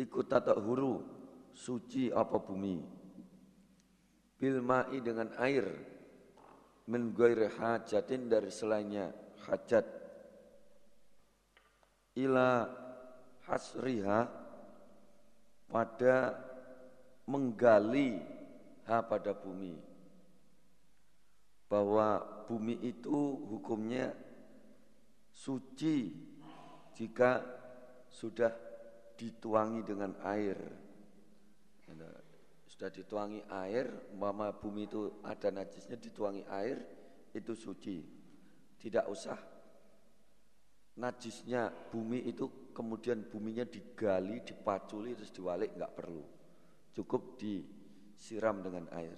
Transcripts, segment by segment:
Iku tatak huru suci apa bumi. Bil ma'i dengan air min ghairi hajatin dari selainnya hajat ila hasriha pada menggali ha pada bumi bahwa bumi itu hukumnya suci jika sudah dituangi dengan air. Sudah dituangi air, mama bumi itu ada najisnya dituangi air, itu suci. Tidak usah najisnya bumi itu kemudian buminya digali, dipaculi, terus diwalik, nggak perlu. Cukup disiram dengan air.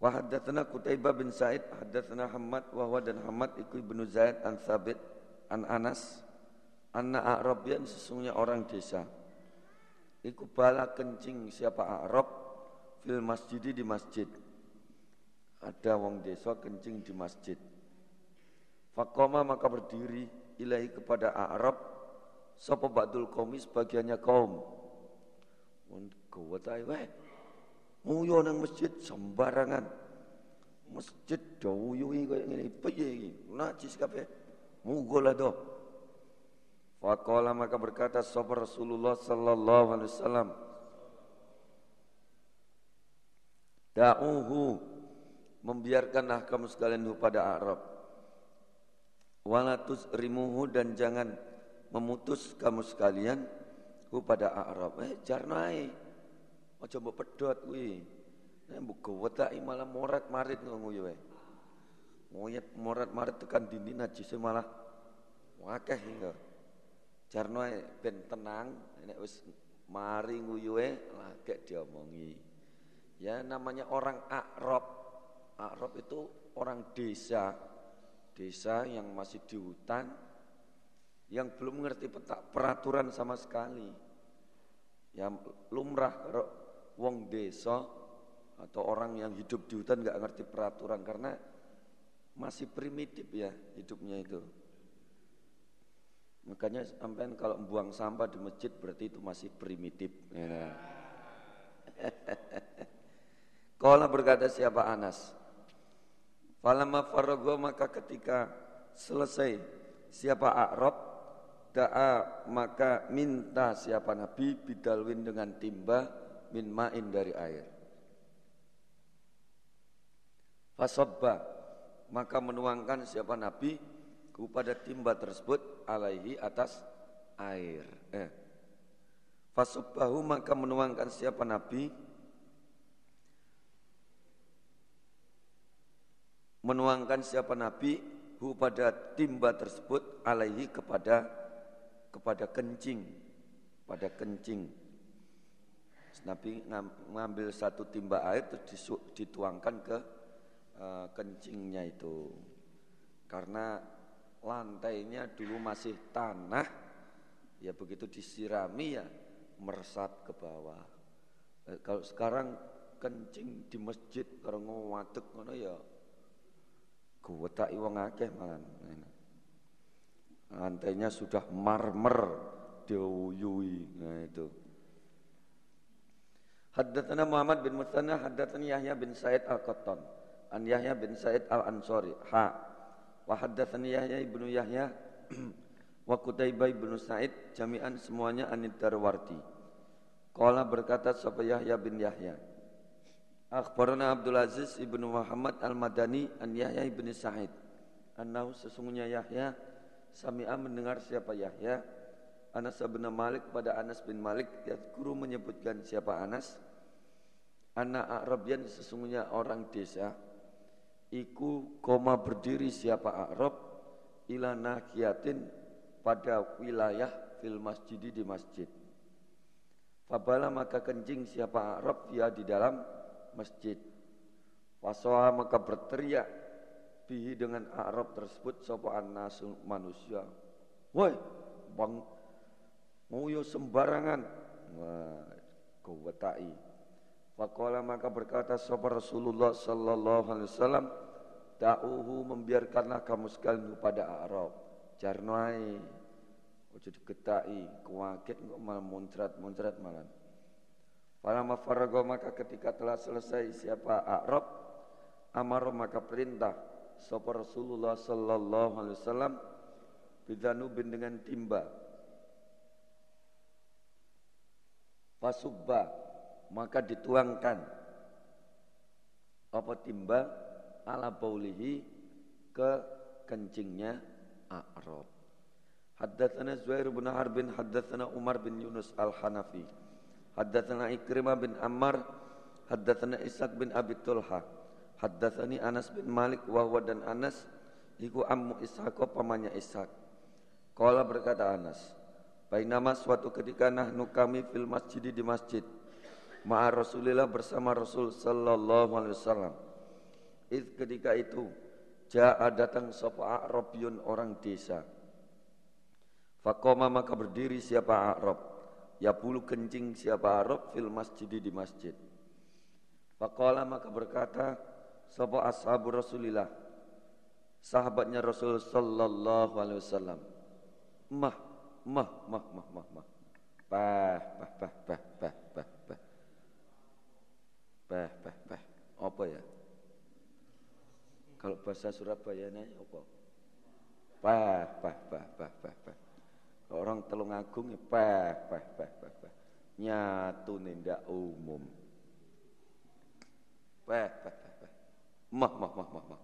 Wa haddatsana bin Said, haddatsana Hamad wa dan Hamad iku ibnu Zaid an Thabit an Anas anna Arabian sesungguhnya orang desa. Iku bala kencing siapa Arab fil masjid di masjid. Ada wong desa kencing di masjid. Fakoma maka berdiri ilahi kepada Arab sapa ba'dul komis bagiannya kaum. Mun gowotai wae nguyo nang masjid sembarangan. Masjid dawuhi kaya ngene piye iki? Najis kabeh. Mugola do Faqala maka berkata sahabat Rasulullah sallallahu alaihi wasallam. Da'uhu membiarkanlah kamu sekalian pada Arab. Walatus rimuhu dan jangan memutus kamu sekalian hu pada Arab. Eh jarnai aja mbok pedot kuwi. Nek mbok gowetaki malah morat marit ngono ya wae moyet morat marit tekan dindi najise malah wakeh hingga Jarno ben tenang, nek wis mari nguyuhe lagek diomongi. Ya namanya orang Arab. Arab itu orang desa. Desa yang masih di hutan yang belum mengerti petak peraturan sama sekali. Yang lumrah kalau wong desa atau orang yang hidup di hutan nggak ngerti peraturan karena masih primitif ya hidupnya itu. Makanya sampai kalau buang sampah di masjid berarti itu masih primitif. Ya. Kala berkata siapa Anas. Falama farago maka ketika selesai siapa Arab da'a maka minta siapa Nabi bidalwin dengan timba min ma'in dari air. Fasobba maka menuangkan siapa Nabi kepada timba tersebut alaihi atas air. Eh. Fasubahu maka menuangkan siapa Nabi? Menuangkan siapa Nabi? Hu pada timba tersebut alaihi kepada kepada kencing. Pada kencing. Nabi ngambil satu timba air terus dituangkan ke uh, kencingnya itu. Karena lantainya dulu masih tanah, ya begitu disirami ya meresap ke bawah. Eh, kalau sekarang kencing di masjid kalau ngawadeg ngono ya gowetaki wong akeh malah. Lantainya sudah marmer diuyui. Nah itu. Haddatsana Muhammad bin Musanna haddatsani Yahya bin Said Al-Qattan an Yahya bin Said Al-Ansari ha wa haddatsani Yahya ibnu Yahya wa Qutaibah ibnu Sa'id jami'an semuanya anid Darwarti. Qala berkata sapa Yahya bin Yahya. Akhbarana Abdul Aziz ibnu Muhammad Al-Madani an Yahya ibnu Sa'id. Annahu sesungguhnya Yahya sami'a mendengar siapa Yahya Anas bin Malik pada Anas bin Malik guru menyebutkan siapa Anas anak Arabian sesungguhnya orang desa iku koma berdiri siapa Arab ila nakiyatin pada wilayah fil masjid di masjid. Fabala maka kencing siapa Arab dia di dalam masjid. Wasoha maka berteriak bihi dengan Arab tersebut sapa nasu manusia. Woi, bang nguyu sembarangan. Wah, kau Faqala maka berkata sahabat Rasulullah sallallahu alaihi wasallam, "Da'uhu membiarkanlah kamu sekalian kepada Arab." Jarnai Ojo diketai, kuaget kok malah muncrat-muncrat malah. Para mafarago maka ketika telah selesai siapa Arab, amar maka perintah sapa Rasulullah sallallahu alaihi wasallam bin dengan timba. Pasubba maka dituangkan apa timba ala baulihi ke kencingnya A'rab. Haddatsana Zuhair bin Harbin, haddatsana Umar bin Yunus Al-Hanafi. Haddatsana Ikrimah bin Ammar, haddatsana Ishaq bin Abi Tulha. Haddatsani Anas bin Malik wa dan Anas iku ammu Ishaq pamannya Ishaq. Kala berkata Anas, Bainama suatu ketika nahnu kami fil masjid di masjid ma'a Rasulillah bersama Rasul sallallahu alaihi wasallam. Id ketika itu Ja'a datang sapa A'rabiyun orang desa Fakoma maka berdiri siapa Arab. Ya bulu kencing siapa Arab fil masjid di masjid. Fakola maka berkata Sopo ashabu Rasulillah Sahabatnya Rasul Sallallahu Alaihi Wasallam Mah, mah, mah, mah, mah, mah Bah, bah, bah, bah, bahasa Surabaya ini apa? Bah, bah, bah, bah, bah, bah Orang telung agung ya peh, peh, peh, peh, peh. Nyatu nindak umum. Peh, peh, peh, peh. Mah, mah, mah, mah, mah.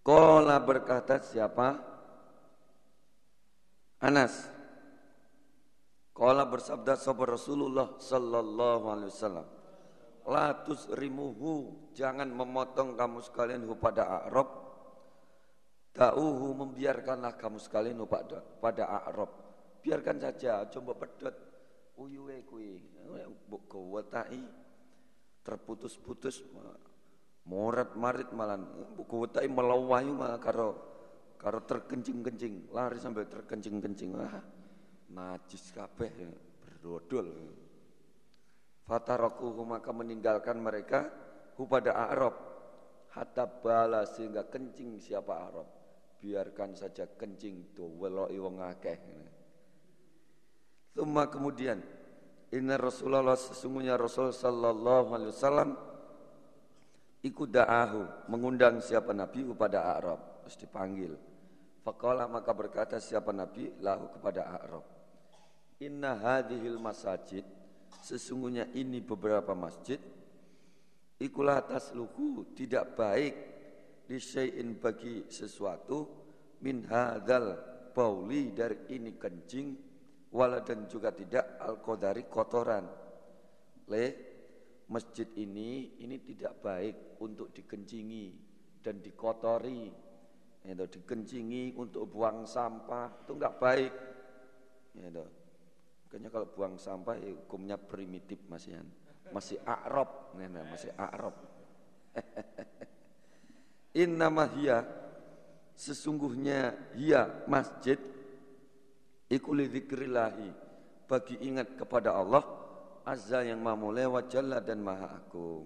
Kola berkata siapa? Anas. Kola bersabda sahabat Rasulullah sallallahu alaihi wasallam. La tusrimuhu, jangan memotong kamu sekalian pada Arab Da'uhu membiarkanlah kamu sekalian pada, pada A'rab. Biarkan saja, coba pedot. Uyuwe kui, kewetai, terputus-putus, morat marit malan, wetai melawayu malah karo karo terkencing-kencing, lari sampai terkencing-kencing. Ah, najis kabeh berdodol. Fatarokuhu maka meninggalkan mereka hu pada Arab hatta bala sehingga kencing siapa Arab biarkan saja kencing tuh weloi wong akeh. Tuma kemudian Inna Rasulullah sesungguhnya Rasul sallallahu alaihi wasallam ikut da'ahu mengundang siapa Nabi kepada Arab terus dipanggil. Faqala maka berkata siapa Nabi lahu kepada Arab. Inna hadhil masajid sesungguhnya ini beberapa masjid. Ikulah tasluhu tidak baik disyai'in bagi sesuatu. Min hadzal bauli dari ini kencing wala dan juga tidak al qadari kotoran. Le masjid ini ini tidak baik untuk dikencingi dan dikotori. Itu dikencingi untuk buang sampah itu enggak baik. Itu makanya kalau buang sampah ya hukumnya primitif masih masih akrab masih akrab Innama hiya sesungguhnya hiya masjid ikuli dzikrillahi bagi ingat kepada Allah azza yang maha mulia wa jalla dan maha agung.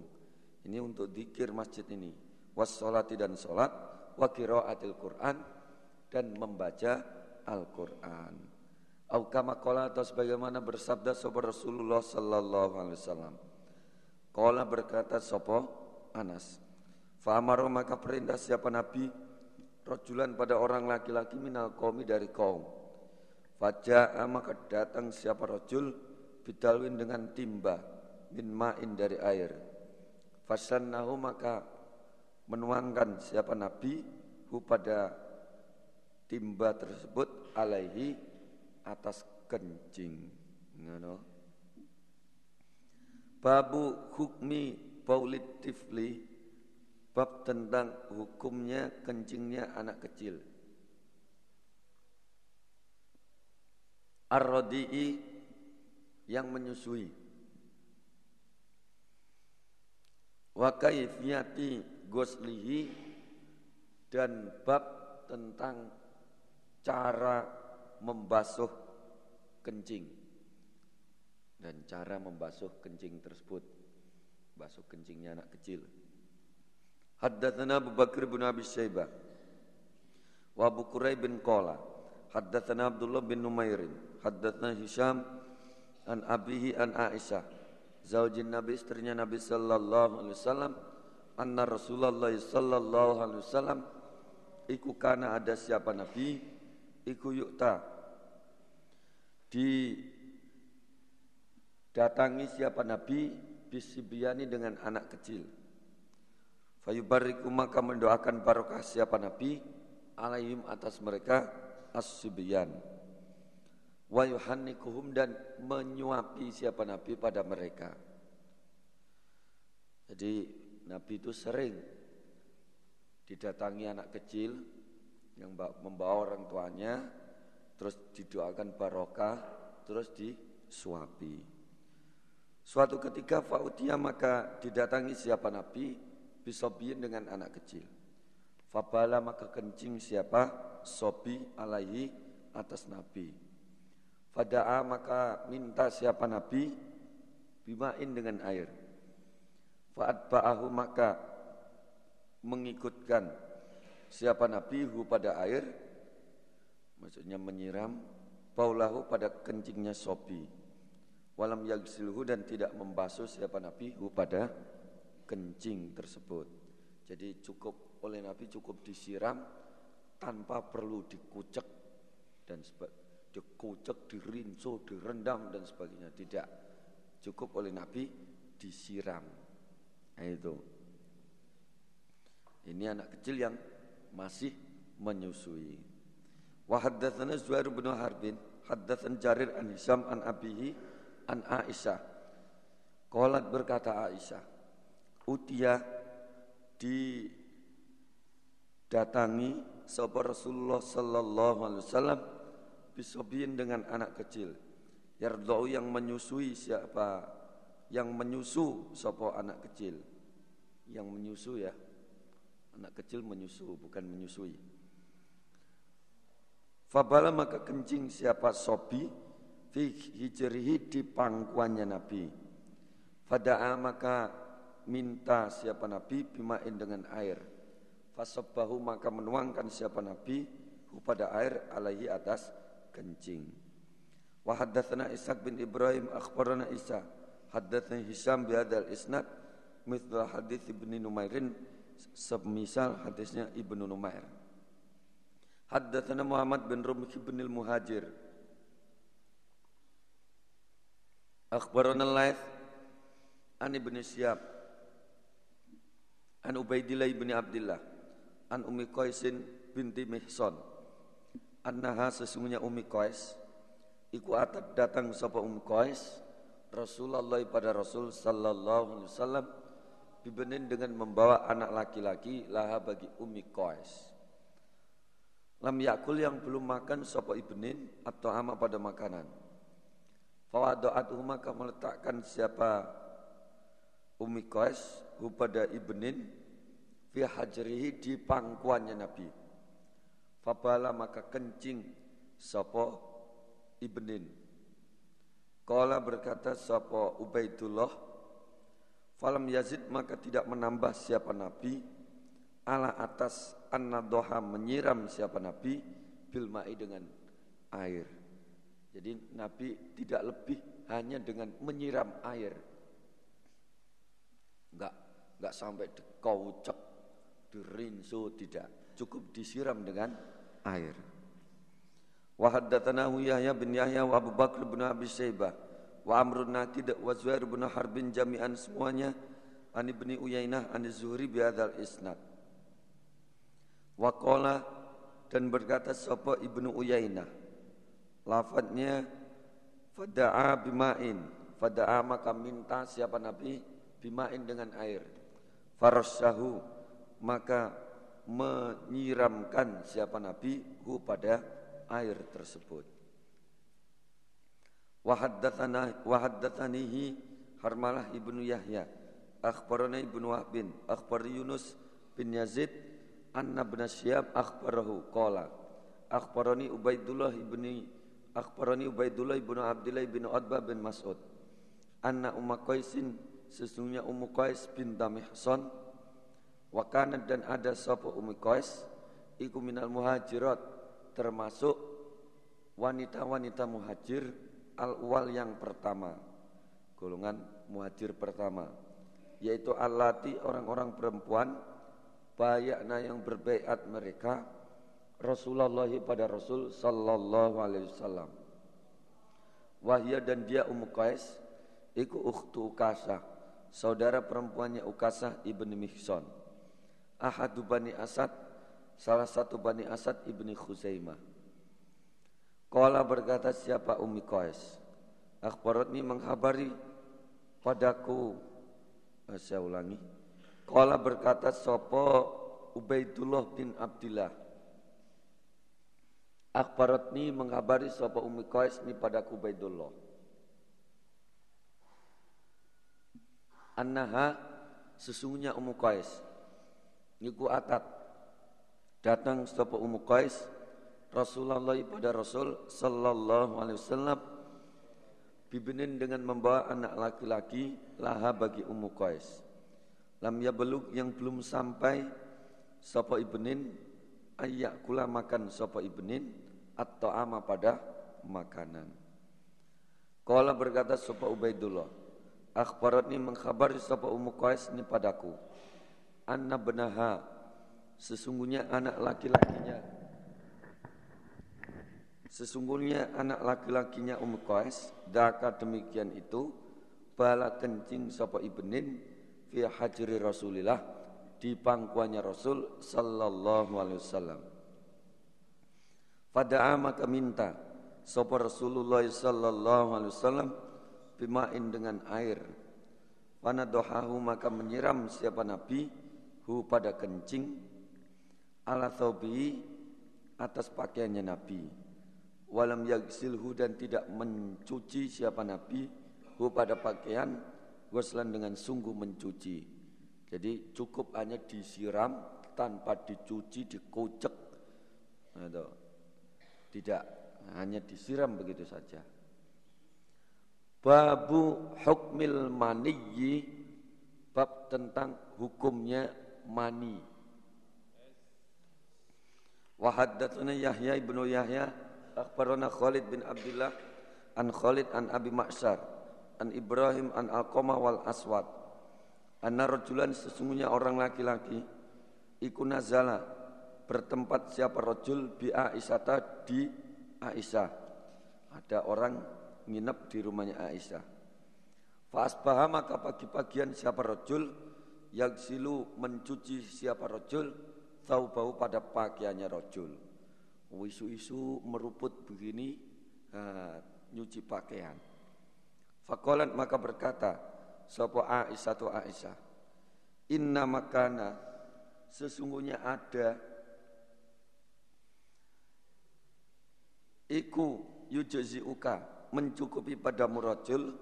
Ini untuk zikir masjid ini. Wassalati dan salat wa qiraatil Quran dan membaca Al-Qur'an. Au kama qala atau sebagaimana bersabda sahabat Rasulullah sallallahu alaihi wasallam. Qala berkata sapa Anas Fa'amaru maka perintah siapa Nabi? Rojulan pada orang laki-laki minal kaumi dari kaum. Faja'a maka datang siapa rojul? Bidalwin dengan timba Min ma'in dari air. Fasannahu maka menuangkan siapa Nabi Hu pada timba tersebut alaihi atas kencing Ngono. Babu hukmi baulid tifli Bab tentang hukumnya kencingnya anak kecil. ar yang menyusui. Wa kaifiyati goslihi dan bab tentang cara membasuh kencing. Dan cara membasuh kencing tersebut. Basuh kencingnya anak kecil. Haddatsana Abu Bakar bin Abi Syaibah wa Abu Quraib bin Qala. Haddatsana Abdullah bin Numairin, haddatsana Hisham an abihi an Aisyah, zaujin Nabi istrinya Nabi sallallahu alaihi wasallam, anna Rasulullah sallallahu alaihi wasallam iku kana ada siapa Nabi iku yukta di datangi siapa Nabi bisibiyani dengan anak kecil. Fayubariku maka mendoakan barokah siapa Nabi alaihim atas mereka as-sibyan wa yuhannikuhum dan menyuapi siapa nabi pada mereka. Jadi nabi itu sering didatangi anak kecil yang membawa orang tuanya terus didoakan barokah terus disuapi. Suatu ketika fautia maka didatangi siapa nabi bisobiin dengan anak kecil. Fabala maka kencing siapa sobi alaihi atas nabi. Fada'a maka minta siapa nabi bimain dengan air. Fa'adba'ahu maka mengikutkan siapa nabi hu pada air. Maksudnya menyiram paulahu pada kencingnya sobi. Walam yagsilhu dan tidak membasuh siapa nabi hu pada kencing tersebut. Jadi cukup oleh Nabi cukup disiram tanpa perlu dikucek dan dikucek, dirinso, direndam dan sebagainya. Tidak. Cukup oleh Nabi disiram. Nah, itu. Ini anak kecil yang masih menyusui. Wa haddatsana Zuhair bin Harbin, haddatsan Jarir an Hisam an Abihi an Aisyah. Qalat berkata Aisyah, utia didatangi sapa Rasulullah sallallahu alaihi wasallam bisobin dengan anak kecil. Yardau yang menyusui siapa? Yang menyusu sopo anak kecil. Yang menyusu ya. Anak kecil menyusu bukan menyusui. Fabala maka kencing siapa sobi fi hijrihi di pangkuannya Nabi. Fada'a maka minta siapa Nabi bimain dengan air. Fasabahu maka menuangkan siapa Nabi pada air alaihi atas kencing. Wa haddatsana Ishaq bin Ibrahim akhbarana Isa haddatsana Hisam bi hadzal isnad mithla hadits Ibnu Numairin semisal hadisnya Ibnu Numair. Haddatsana Muhammad bin Rumh bin al-Muhajir Akhbarana Laith an Ibnu Syihab an Ubaidillah bin Abdullah an Ummi Qaisin binti Mihsan annaha sesungguhnya Umi Qais iku atat datang sapa Umi Qais Rasulullah pada Rasul sallallahu alaihi wasallam bibenin dengan membawa anak laki-laki laha bagi Umi Qais lam yakul yang belum makan sapa ibnin atau ama pada makanan fawadu'atuhu maka meletakkan siapa Umi Qais hu pada ibnin fi hajrihi di pangkuannya Nabi Fabala maka kencing sopo ibnin. Kala berkata sopo Ubaidullah. Falam Yazid maka tidak menambah siapa Nabi ala atas an doha menyiram siapa Nabi bilma'i dengan air. Jadi Nabi tidak lebih hanya dengan menyiram air. Enggak, enggak sampai dikaucek, dirinso tidak. Cukup disiram dengan air. Wa haddatsanahu Yahya bin Yahya wa Abu Bakar bin Abi Syaibah wa Amrun Naqid wa Zuhair bin Harbin jami'an semuanya an Ibni Uyainah an Zuhri bi hadzal isnad. Wa qala dan berkata sapa Ibnu Uyainah? Lafadznya fada'a bima'in. Fada'a maka minta siapa Nabi? Bima'in dengan air. Farasyahu maka menyiramkan siapa Nabi? Hu pada air tersebut. Wahaddatanihi Harmalah ibnu Yahya. Akhbarana ibnu Wahbin Akhbar Yunus bin Yazid Anna bin Syihab akhbarahu Qala. Akhbarani Ubaidullah ibni Akhbarani Ubaidullah ibnu Abdullah ibnu Adbah bin Mas'ud. Anna Umma Qaisin Sesungguhnya Ummu Qais bin Damihsan Wakanat dan ada sapa Ummi Qais iku minal muhajirat termasuk wanita-wanita muhajir al-wal yang pertama. Golongan muhajir pertama. Yaitu alati orang-orang perempuan. Bayakna yang berbaiat mereka. Rasulullah pada Rasul sallallahu alaihi wasallam. Wahya dan dia Ummu Qais iku ukhtu Ukasah saudara perempuannya Ukasah ibni Mihson ahadu bani Asad salah satu bani Asad ibni Khuzaimah Kala berkata siapa Ummi Qais? Akhbaratni menghabari padaku. Eh, Saya ulangi. Kala berkata Sopo Ubaidullah bin Abdillah? Akhbaratni menghabari Sopo Ummi Qais ni padaku Ubaidullah. Annaha sesungguhnya Ummu Qais. Niku atat. Datang Sopo Ummu Qais Rasulullah pada Rasul sallallahu alaihi wasallam bibinin dengan membawa anak laki-laki laha bagi Ummu Qais. Lam beluk yang belum sampai sapa ibnin ayak kula makan sapa ibnin atau ama pada makanan. Kala berkata sapa Ubaidullah, akhbaratni mengkhabari sapa Ummu Qais ni padaku. Anna benaha sesungguhnya anak laki-lakinya Sesungguhnya anak laki-lakinya Ummu Qais daka demikian itu bala kencing sapa ibnin fi hajri Rasulillah di pangkuannya Rasul sallallahu alaihi wasallam. Pada maka minta sapa Rasulullah sallallahu alaihi wasallam bimain dengan air. dohahu maka menyiram siapa Nabi hu pada kencing ala thawbi atas pakaiannya Nabi walam yagsilhu dan tidak mencuci siapa Nabi hu pada pakaian goslan dengan sungguh mencuci. Jadi cukup hanya disiram tanpa dicuci, dikocek. Nah, tidak hanya disiram begitu saja. Babu hukmil maniyyi bab tentang hukumnya mani. Wahaddatsuna Yahya ibnu Yahya akhbarana Khalid bin Abdullah an Khalid an Abi Ma'sar an Ibrahim an Alqamah wal Aswad. Anna rajulan sesungguhnya orang laki-laki iku nazala bertempat siapa rajul bi Aisyata di Aisyah. Ada orang nginep di rumahnya Aisyah. Fasbaha maka pagi-pagian siapa rojul yang silu mencuci siapa rojul tahu bau pada pakaiannya rojul isu-isu meruput begini uh, nyuci pakaian. Fakolat maka berkata, Sopo Aisyah tu Aisyah, Inna makana, sesungguhnya ada, Iku yujazi uka, mencukupi pada murajul,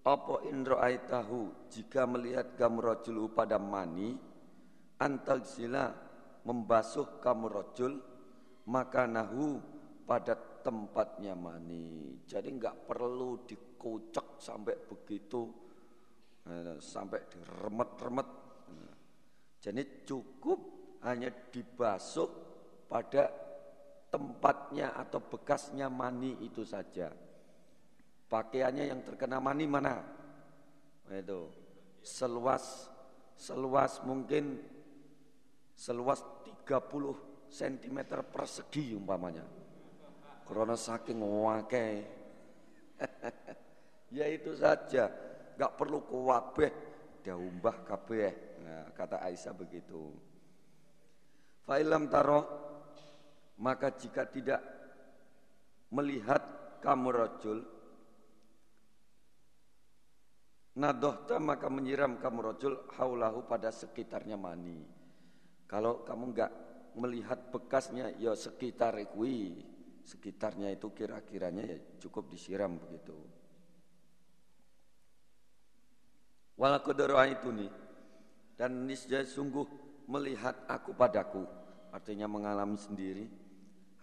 Apa indro tahu jika melihat kamu rajul pada mani, Antal sila membasuh kamu rajul, makanahu pada tempatnya mani. Jadi enggak perlu dikocok sampai begitu eh, sampai diremet-remet. Jadi cukup hanya dibasuh pada tempatnya atau bekasnya mani itu saja. Pakaiannya yang terkena mani mana? Itu seluas seluas mungkin seluas 30 cm persegi umpamanya. Karena saking wake. ya itu saja, nggak perlu kuwabeh diumbah kabeh. Nah, kata Aisyah begitu. Fa'ilam taro maka jika tidak melihat kamu rojul nadohta maka menyiram kamu rojul haulahu pada sekitarnya mani. Kalau kamu enggak melihat bekasnya ya sekitar kui sekitarnya itu kira-kiranya ya cukup disiram begitu. Walakodoro itu nih. Dan niscaya sungguh melihat aku padaku. Artinya mengalami sendiri.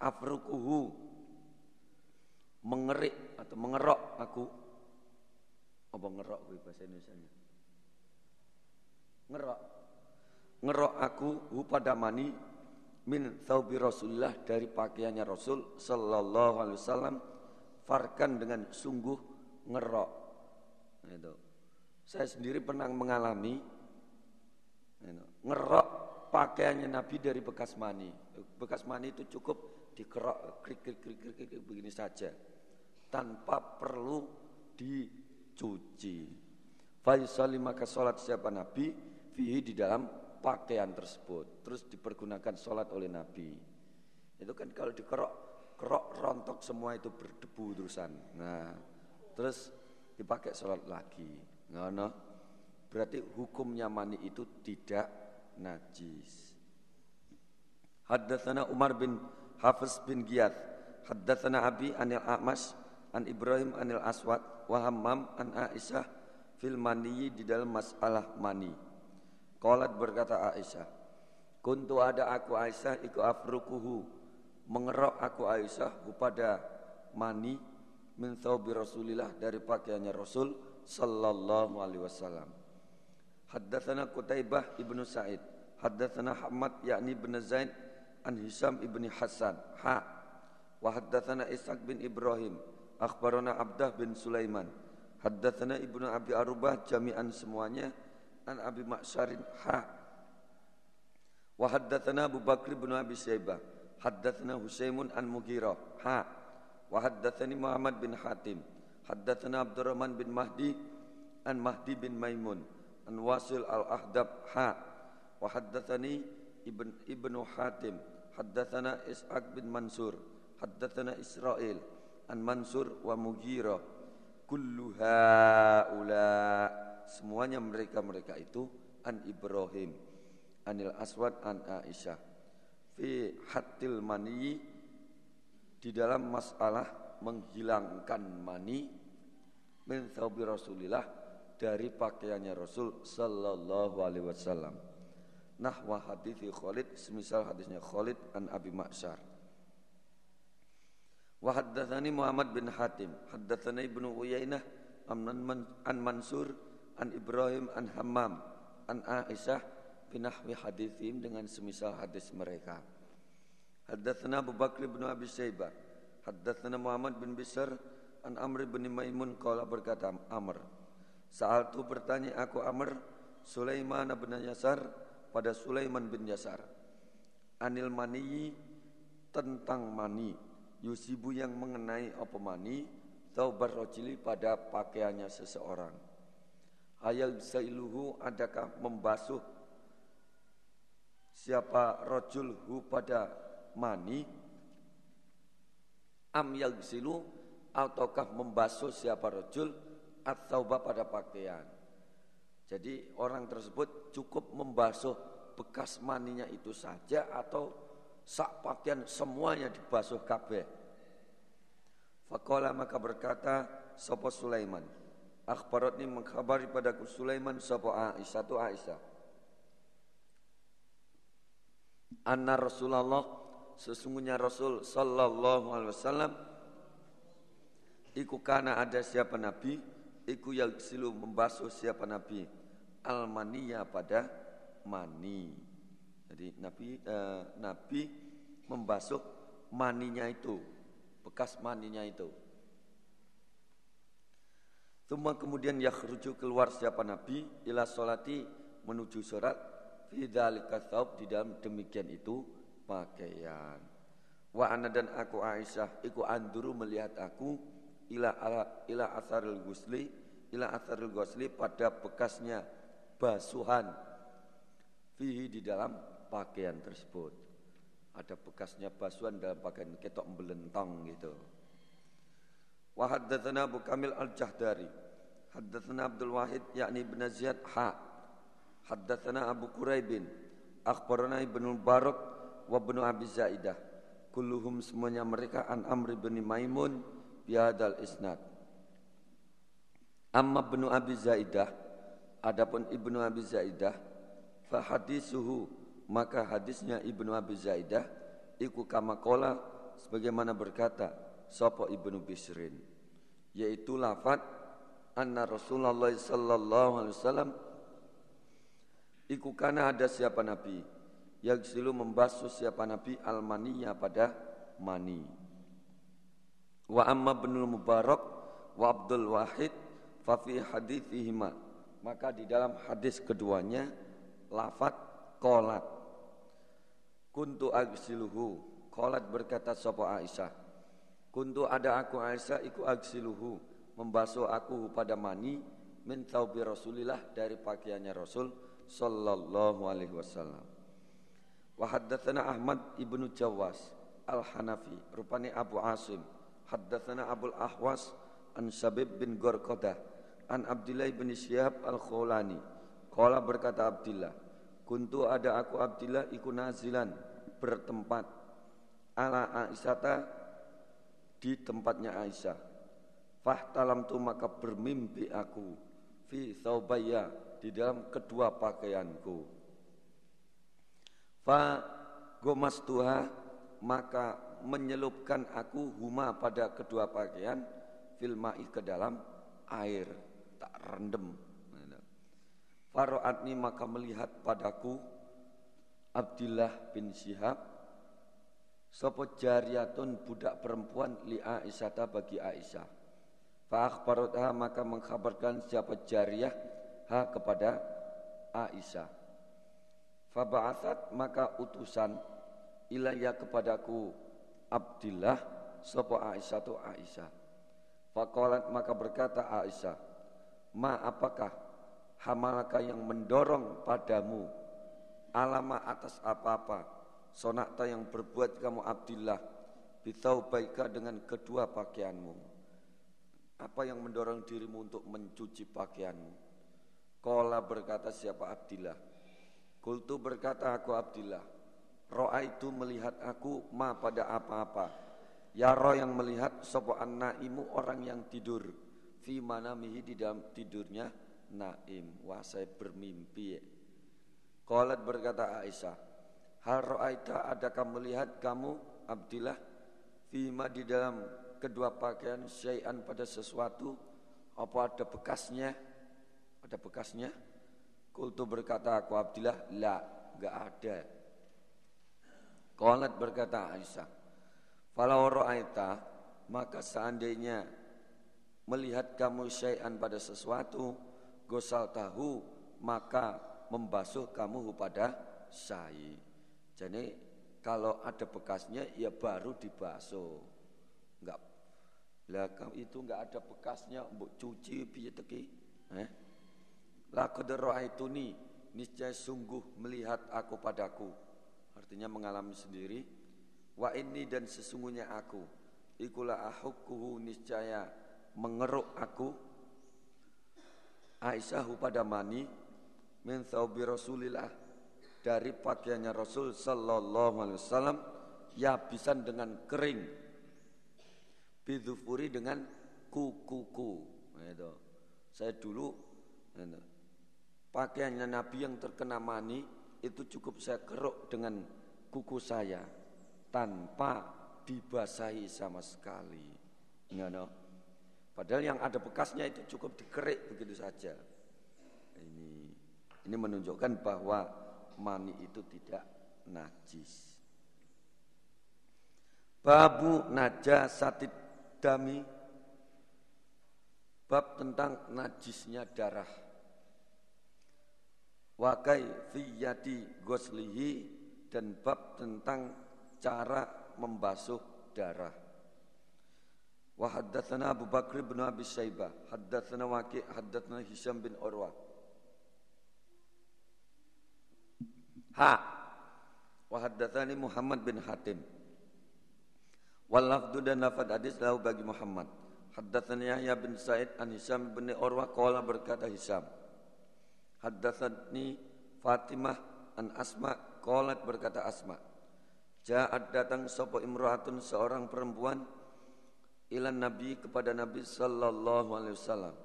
Afrukuhu mengerik atau mengerok aku. Apa ngerok gue bahasa Indonesia nya ngerok. Ngerok aku hu pada mani min thawbi Rasulullah dari pakaiannya Rasul sallallahu alaihi wasallam farkan dengan sungguh ngerok. Itu. Saya sendiri pernah mengalami itu, ngerok pakaiannya Nabi dari bekas mani. Bekas mani itu cukup dikerok krik krik krik krik, krik begini saja tanpa perlu dicuci. Faisali maka sholat siapa Nabi fihi di dalam pakaian tersebut. Terus dipergunakan sholat oleh Nabi. Itu kan kalau dikerok, kerok rontok semua itu berdebu terusan. Nah, terus dipakai sholat lagi. Nah, no. Berarti hukumnya mani itu tidak najis. Haddatsana Umar bin Hafiz bin Giyad. Haddatsana Abi anil A'mas an Ibrahim anil Aswad wa Hammam an Aisyah fil mani di dalam masalah mani. Qalat berkata Aisyah, "Kuntu ada aku Aisyah iku afrukuhu." Mengerok aku Aisyah kepada mani min thawbi Rasulillah dari pakaiannya Rasul sallallahu alaihi wasallam. Haddatsana Qutaibah ibnu Sa'id, haddatsana Hamad yakni bin Zaid an Hisam ibni Hasan. Ha. Wa haddatsana Ishaq bin Ibrahim, akhbarana Abdah bin Sulaiman. Haddatsana Ibnu Abi Arubah jami'an semuanya an Abi Ma'syarin ha. Wa haddatsana Abu Bakr bin Abi Syaibah. Haddatsana Husaimun an Mughirah ha. Wa haddatsani Muhammad bin Hatim. Haddatsana Abdurrahman bin Mahdi an Mahdi bin Maimun an Wasil al-Ahdab ha. Wa haddatsani Ibn Ibnu Hatim. Haddatsana Ishaq bin Mansur. Haddatsana Israel an Mansur wa Mughirah kullu haula semuanya mereka-mereka itu an Ibrahim anil Aswad an Aisyah fi hatil mani di dalam masalah menghilangkan mani min thawbi Rasulillah dari pakaiannya Rasul sallallahu alaihi wasallam. Nahwa hadithi Khalid semisal hadisnya Khalid an Abi Ma'syar. Wa haddatsani Muhammad bin Hatim, haddatsana Ibnu Uyainah an Mansur an Ibrahim an Hammam an Aisyah binahwi hadithim dengan semisal hadis mereka. Haddatsana Abu Bakr bin Abi Syaibah, haddatsana Muhammad bin Bisr an Amr bin Maimun qala berkata Amr, saat tu bertanya aku Amr Sulaiman bin Yasar pada Sulaiman bin Yasar anil mani tentang mani yusibu yang mengenai apa mani taubar rojili pada pakaiannya seseorang ayal sailuhu adakah membasuh siapa rojul hu pada mani? Am yalsilu ataukah membasuh siapa rojul atau pada pakaian? Jadi orang tersebut cukup membasuh bekas maninya itu saja atau sak pakaian semuanya dibasuh kabeh. Fakola maka berkata Sopo Sulaiman Akhbarat ini mengkhabari padaku Sulaiman Sopo Aisyah tu Aisyah Anna Rasulullah Sesungguhnya Rasul Sallallahu alaihi wasallam Iku kana ada siapa Nabi Iku silu membasuh siapa Nabi Almaniya pada mani jadi Nabi eh, Nabi membasuh maninya itu, bekas maninya itu. Tumma kemudian yakhruju keluar siapa Nabi ila solati menuju sholat fi dzalika di dalam demikian itu pakaian. Wa ana dan aku Aisyah iku anduru melihat aku ila ala, ila asarul gusli ila asarul gusli pada bekasnya basuhan fihi di dalam pakaian tersebut. Ada bekasnya basuhan dalam pakaian ketok belentong gitu. Wa haddatsana Abu Kamil Al-Jahdari. Haddatsana Abdul Wahid yakni bin Ziyad ha. Haddatsana Abu Quraibin. Akhbarana Ibnu Barak wa Ibnu Abi Zaidah. Kulluhum semuanya mereka an Amr bin Maimun biadal isnad. Amma Ibnu Abi Zaidah adapun Ibnu Abi Zaidah fa hadisuhu maka hadisnya Ibnu Abi Zaidah iku kama kola sebagaimana berkata sapa Ibnu Bisrin yaitu lafat anna Rasulullah sallallahu alaihi wasallam iku kana ada siapa nabi Yagsilu membasuh siapa Nabi al-maniyya pada mani. Wa amma binul Mubarak wa Abdul Wahid fa fi hadithihima. Maka di dalam hadis keduanya lafat kolat. Kuntu agsiluhu. Kolat berkata sopo Aisyah. Kuntu ada aku Aisyah iku agsiluhu. Membasuh aku pada mani min taubi Rasulillah dari pakaiannya Rasul sallallahu alaihi wasallam. Wa haddatsana Ahmad ibnu Jawas Al-Hanafi rupani Abu Asim haddatsana Abdul Ahwas an Sabib bin Gorkodah an Abdullah bin Syihab Al-Khulani qala berkata Abdullah kuntu ada aku Abdullah iku nazilan bertempat ala Aisyata di tempatnya Aisyah Fahtalam tu maka bermimpi aku fi thawbaya di dalam kedua pakaianku. Fa gomastuha maka menyelupkan aku huma pada kedua pakaian filmai ke dalam air tak rendem. Faro'atni maka melihat padaku Abdullah bin Syihab Sopo jariatun budak perempuan li Aisyata bagi Aisyah Fa'akhbarutha maka mengkhabarkan siapa jariah ha kepada Aisyah. Faba'athat maka utusan ilayya kepadaku Abdillah sapa Aisyah tu Aisyah. Faqalat maka berkata Aisyah, "Ma apakah hamalaka yang mendorong padamu alama atas apa-apa sonakta yang berbuat kamu Abdillah bitau baika dengan kedua pakaianmu." Apa yang mendorong dirimu untuk mencuci pakaianmu? Kola berkata siapa Abdillah. Kultu berkata aku Abdillah. Ro'a itu melihat aku ma pada apa-apa. Ya roh yang melihat sopo naimu orang yang tidur. Fi mana mihi di dalam tidurnya naim. Wah saya bermimpi. Kolat berkata Aisyah. Hal ro'aita adakah melihat kamu Abdillah. Fima di dalam kedua pakaian syai'an pada sesuatu apa ada bekasnya ada bekasnya kultu berkata aku Abdillah la enggak ada Qalat berkata Aisyah Falau ra'aita maka seandainya melihat kamu syai'an pada sesuatu gosal tahu maka membasuh kamu pada syai. Jadi kalau ada bekasnya ya baru dibasuh. Enggak lah itu enggak ada bekasnya mbok cuci piye teki. Eh? Laqad ra'aituni niscaya sungguh melihat aku padaku. Artinya mengalami sendiri. Wa ini dan sesungguhnya aku ikulah ahukkuhu niscaya mengeruk aku Aisyah pada mani min thawbi Rasulillah dari pakaiannya Rasul sallallahu alaihi wasallam yabisan dengan kering bidufuri dengan kukuku. Itu. Saya dulu itu, pakaiannya Nabi yang terkena mani itu cukup saya keruk dengan kuku saya tanpa dibasahi sama sekali. You know? Padahal yang ada bekasnya itu cukup dikerik begitu saja. Ini ini menunjukkan bahwa mani itu tidak najis. Babu najasatid dami. Bab tentang najisnya darah. Wakai fiyati goslihi dan bab tentang cara membasuh darah. Haddatsana Abu Bakr bin Abi Syaibah haddatsana Waqi haddatsana Hisham bin ha wa haddatsani Muhammad bin Hatim Wal lafdu dan lafad hadis lahu bagi Muhammad. Haddatsani Yahya bin Sa'id an Hisam bin Urwah qala berkata Hisam. Haddatsani Fatimah an Asma qalat berkata Asma. Ja'at datang sapa imra'atun seorang perempuan ilan Nabi kepada Nabi sallallahu alaihi wasallam.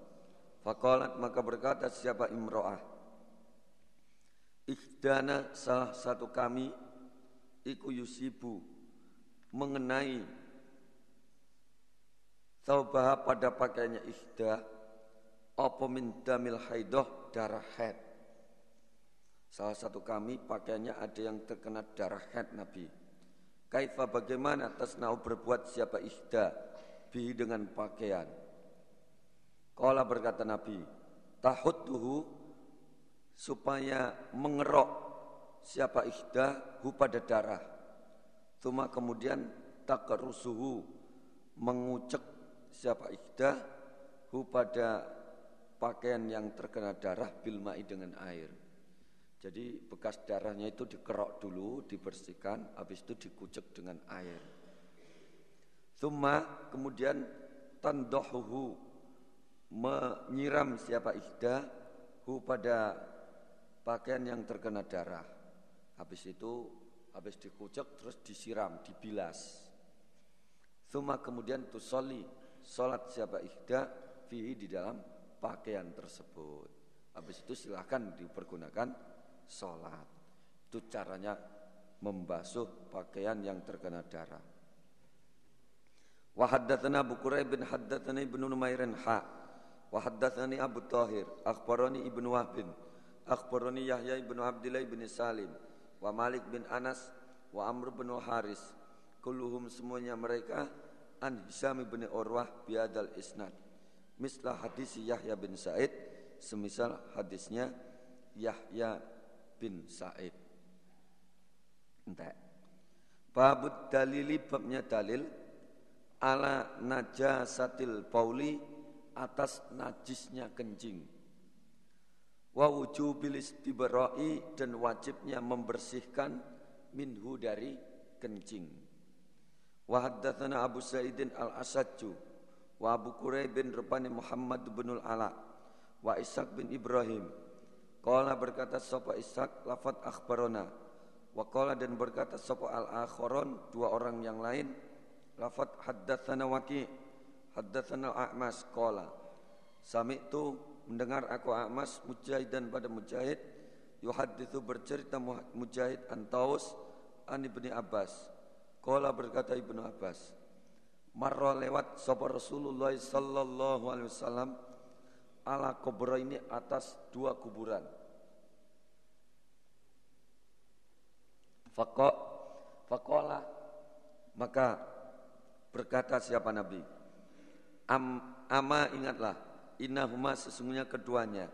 Faqalat maka berkata siapa imra'ah Ikhdana salah satu kami iku yusibu mengenai taubah pada pakaiannya ihda apa min damil haidoh darah haid Salah satu kami pakaiannya ada yang terkena darah head Nabi. Kaifa bagaimana tasnau berbuat siapa ihda bi dengan pakaian. Kala berkata Nabi, tahuttuhu supaya mengerok siapa ihda hu pada darah. Tuma kemudian takarusuhu mengucek siapa ihda hu pada pakaian yang terkena darah bilmai dengan air. Jadi bekas darahnya itu dikerok dulu, dibersihkan, habis itu dikucek dengan air. Thumma kemudian tandohuhu menyiram siapa ihda hu pada pakaian yang terkena darah. Habis itu habis dikucek terus disiram, dibilas. Thumma kemudian tusoli salat siapa ihda fihi di dalam pakaian tersebut. Habis itu silahkan dipergunakan sholat. Itu caranya membasuh pakaian yang terkena darah. Wa haddatsana Abu Quraib bin haddatsana Ibnu Numairin ha. Wa haddatsani Abu Tahir akhbarani Ibnu Wahb bin akhbarani Yahya ibnu Abdullah bin Salim wa Malik bin Anas wa Amr bin Haris kulluhum semuanya mereka an Hisam bin Urwah biadal isnad mislah hadis Yahya bin Said semisal hadisnya Yahya bin Sa'id. Entek. Babut dalili babnya dalil ala najasatil pauli atas najisnya kencing. Wa wujubil istibrai dan wajibnya membersihkan minhu dari kencing. Wa haddatsana Abu Sa'idin al-Asajju wa Abu Quraib bin Rupani Muhammad bin al-Ala wa Ishaq bin Ibrahim Qala berkata sapa Ishak lafat akhbarona. Wa qala dan berkata sapa al-akharon dua orang yang lain lafat haddatsana waqi haddatsana a'mas qala. Sami'tu mendengar aku A'mas mujahidan pada mujahid yuhadithu bercerita mujahid antaus an ibni Abbas. Qala berkata ibnu Abbas. Marra lewat sapa Rasulullah sallallahu alaihi wasallam ala kubra ini atas dua kuburan. Fakok, fakola, maka berkata siapa Nabi? Am, ama ingatlah, innahuma sesungguhnya keduanya.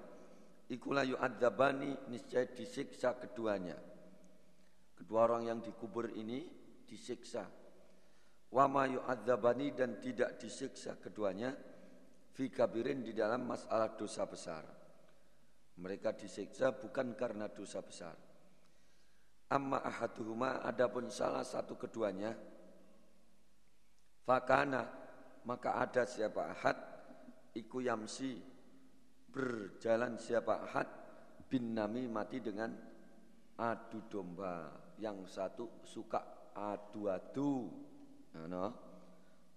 Ikulah yu'adzabani niscaya disiksa keduanya. Kedua orang yang dikubur ini disiksa. Wama yu'adzabani dan tidak disiksa keduanya fi kabirin di dalam masalah dosa besar. Mereka disiksa bukan karena dosa besar. Amma ahaduhuma adapun salah satu keduanya fakana maka ada siapa ahad iku yamsi. Berjalan siapa? Ahad bin nami mati dengan adu domba. Yang satu suka adu-adu. Nah,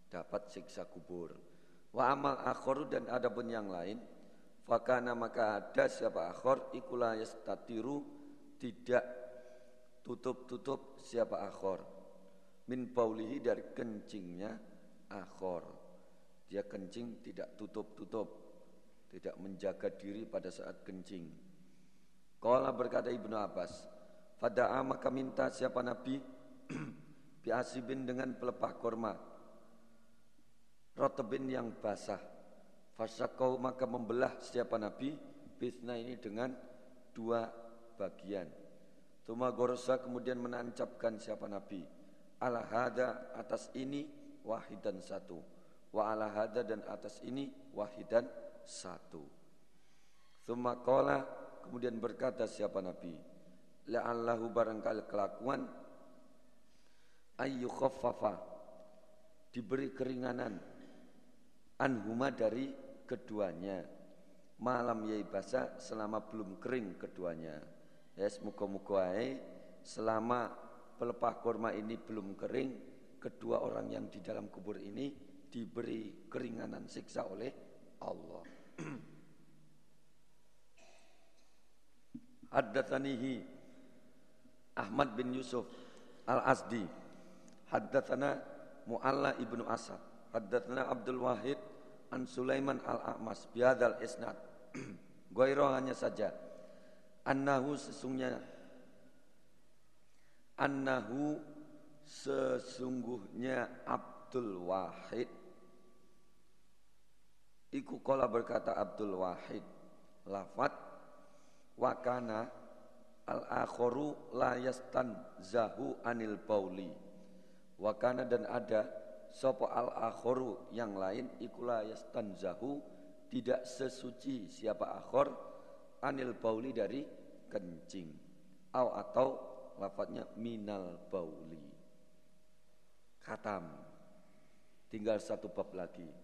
dapat siksa kubur. Wa amal akhor dan ada pun yang lain Fakana maka ada siapa akhor Ikulah yastatiru Tidak tutup-tutup siapa akhor. Min paulihi dari kencingnya akhor Dia kencing tidak tutup-tutup Tidak menjaga diri pada saat kencing Kala berkata Ibnu Abbas Fada'a maka minta siapa Nabi Biasibin dengan pelepah korma rotobin yang basah. Fasakau maka membelah siapa Nabi bisna ini dengan dua bagian. Tuma gorosa kemudian menancapkan siapa Nabi. Ala hada atas ini wahidan satu. Wa ala hada dan atas ini wahidan satu. Tuma kola kemudian berkata siapa Nabi. La'allahu barangkali kelakuan ayyu khaffafa diberi keringanan anhuma dari keduanya malam yai basa selama belum kering keduanya ya semoga muga selama pelepah kurma ini belum kering kedua orang yang di dalam kubur ini diberi keringanan siksa oleh Allah Haddatsanihi Ahmad bin Yusuf Al-Asdi Haddatsana Mu'alla ibnu Asad Haddatsana Abdul Wahid an Sulaiman al-A'mas biadal isnad. Goiro hanya saja. annahu sesungguhnya annahu sesungguhnya Abdul Wahid iku kala berkata Abdul Wahid lafat wakana al akhoru la yastan zahu anil bauli. Wakana dan ada sopo al akhoru yang lain iku la yastan zahu tidak sesuci siapa akhor anil bauli dari kencing. Au atau lafadznya minal bauli. Khatam. Tinggal satu bab lagi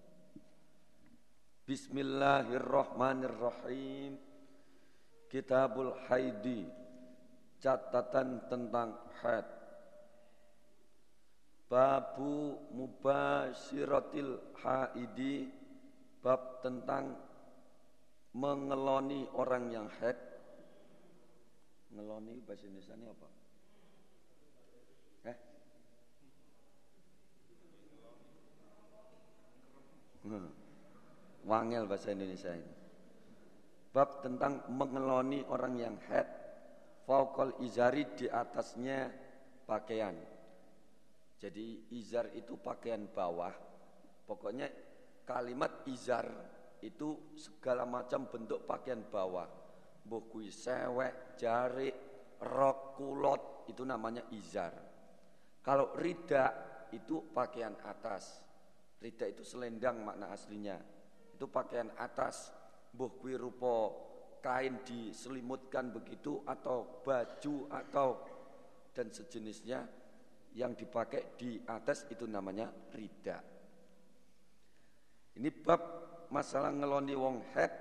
Bismillahirrahmanirrahim Kitabul Haidi catatan tentang haid Babu mubashiratil haidi bab tentang mengeloni orang yang haid ngeloni bahasa Indonesia ini apa? Eh? Hmm. Wangel bahasa Indonesia ini. Bab tentang mengeloni orang yang haid Faukol izari di atasnya pakaian. Jadi izar itu pakaian bawah. Pokoknya kalimat izar itu segala macam bentuk pakaian bawah. Mbok sewek, jari, rok, kulot itu namanya izar. Kalau rida itu pakaian atas. Rida itu selendang makna aslinya. Itu pakaian atas. Kui rupo kain diselimutkan begitu atau baju atau dan sejenisnya yang dipakai di atas itu namanya rida. Ini bab masalah ngeloni wong head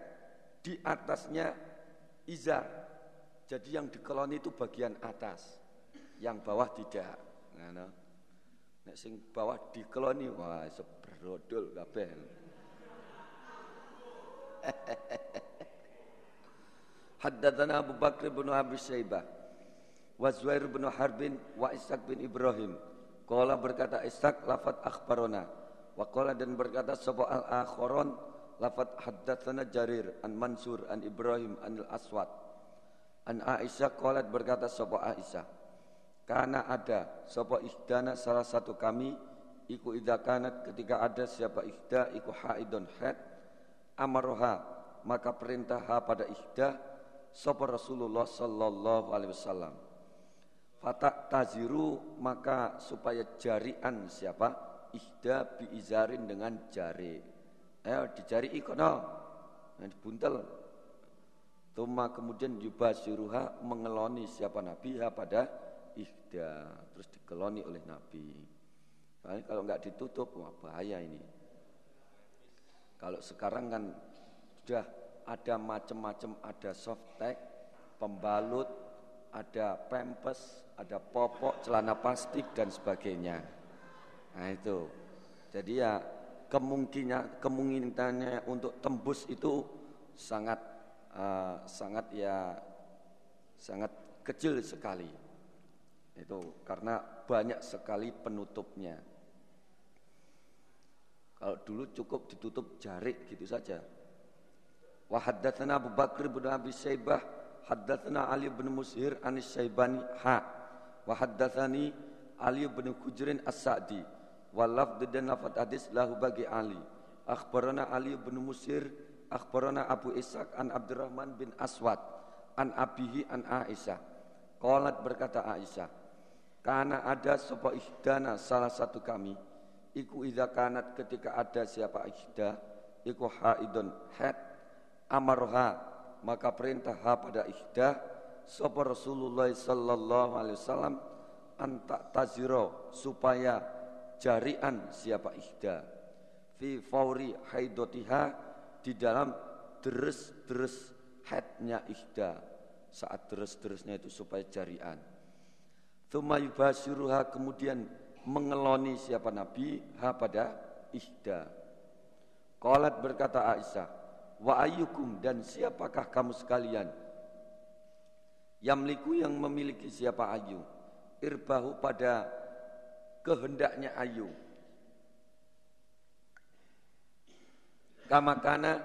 di atasnya izar. Jadi yang dikeloni itu bagian atas, yang bawah tidak. Nah, nek sing bawah dikeloni wah sebrodol kabeh. Haddatsana Abu Bakr bin Abi Syaibah wa Zuhair bin Harbin wa Ishaq bin Ibrahim. Qala berkata Ishaq lafat akhbarona wa qala dan berkata sapa al akharon lafat haddatsana Jarir an Mansur an Ibrahim an al Aswad an Aisyah qalat berkata sapa Aisyah? Karena ada sapa ihdana salah satu kami iku idza kanat ketika ada siapa ihda iku haidon haid amaroha maka perintah pada ihda sapa Rasulullah sallallahu alaihi wasallam. Fatak taziru maka supaya jarian siapa? Ihda bi izarin dengan jari. Ayo dijari ikono. Yang dibuntel. Tuma kemudian yubasiruha mengeloni siapa Nabi ha pada ihda. Terus dikeloni oleh Nabi. Kalau nggak ditutup, wah bahaya ini. Kalau sekarang kan sudah ada macam-macam, ada soft tag, pembalut, ada pempes, ada popok, celana plastik dan sebagainya. Nah itu. Jadi ya kemungkinan kemungkinannya untuk tembus itu sangat uh, sangat ya sangat kecil sekali. Itu karena banyak sekali penutupnya. Kalau dulu cukup ditutup jarik gitu saja. Wa haddatsana Abu Bakr bin Abi Syaibah haddatsana Ali bin Mushir an Syaibani ha. Wa haddatsani Ali bin Kujrin As-Sa'di. Wa dan lafadz hadis lahu bagi Ali. Akhbarana Ali bin Mushir akhbarana Abu Ishaq an Abdurrahman bin Aswad an abihi an Aisyah. Qalat berkata Aisyah karena ada sebuah ihdana salah satu kami iku idza kanat ketika ada siapa ihda iku haidun haid amarha maka perintah pada ihda sapa Rasulullah sallallahu alaihi wasallam antak taziro supaya jarian siapa ihda fi fauri haidotiha di dalam deres-deres haidnya ihda saat deres-deresnya itu supaya jarian. Thumma yubasiruha kemudian mengeloni siapa Nabi? Ha pada ihda. Qalat berkata Aisyah, wa ayyukum dan siapakah kamu sekalian? Yamliku yang memiliki siapa ayu? Irbahu pada kehendaknya ayu. Kamakana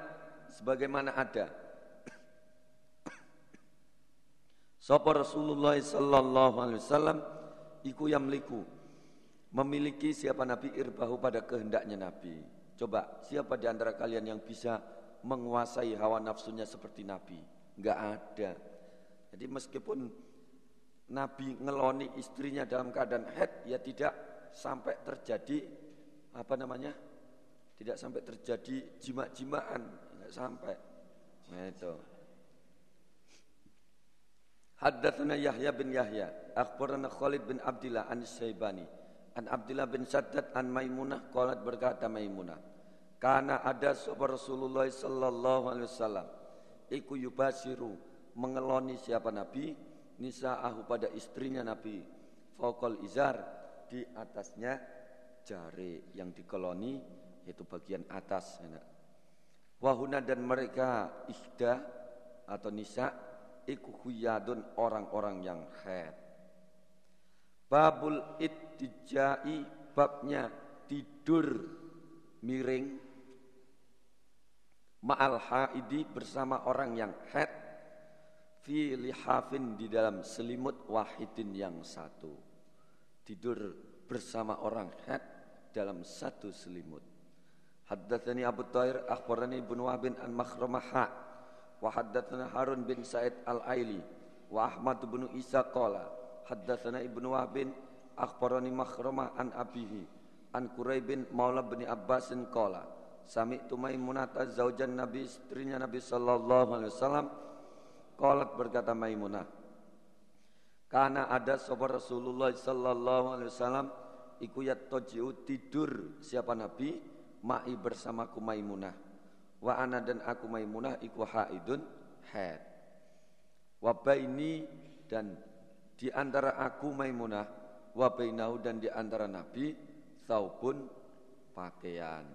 sebagaimana ada. Sapa Rasulullah sallallahu alaihi wasallam iku yamliku memiliki siapa Nabi irbahu pada kehendaknya Nabi. Coba siapa di antara kalian yang bisa menguasai hawa nafsunya seperti Nabi? Enggak ada. Jadi meskipun Nabi ngeloni istrinya dalam keadaan head ya tidak sampai terjadi apa namanya? Tidak sampai terjadi jima-jimaan, enggak sampai. Nah itu. Haddatsana Yahya bin Yahya, akhbarana Khalid bin Abdullah an Syaibani, an Abdullah bin Saddad an Maimunah qalat berkata Maimunah, karena ada sahabat Rasulullah sallallahu alaihi wasallam iku yubasiru mengeloni siapa Nabi? Nisa'ahu pada istrinya Nabi. Faqal izar di atasnya jari yang dikeloni yaitu bagian atas wahuna dan mereka ihda atau nisa iku huyadun orang-orang yang haid. Babul ittijai babnya tidur miring ma'al haidi bersama orang yang haid fi lihafin di dalam selimut wahidin yang satu. Tidur bersama orang haid dalam satu selimut. Haddatsani Abu Thair akhbarani Ibnu Wahb an Makhramah wa haddatsana Harun bin Said al-Aili wa Ahmad bin Isa qala haddatsana Ibnu Wahb akhbarani Makhramah an abihi an Quraib bin Maula bin Abbas qala sami'tu Maimunah zaujan Nabi istrinya Nabi sallallahu alaihi wasallam. Qalat berkata Maimunah karena ada sahabat Rasulullah sallallahu alaihi wasallam iku yatojiu tidur siapa Nabi? Ma'i bersamaku Maimunah. Wa ana dan aku Maimunah iku haidun haid wa baini dan di antara aku Maimunah wa bainahu dan di antara Nabi saubun pakaian.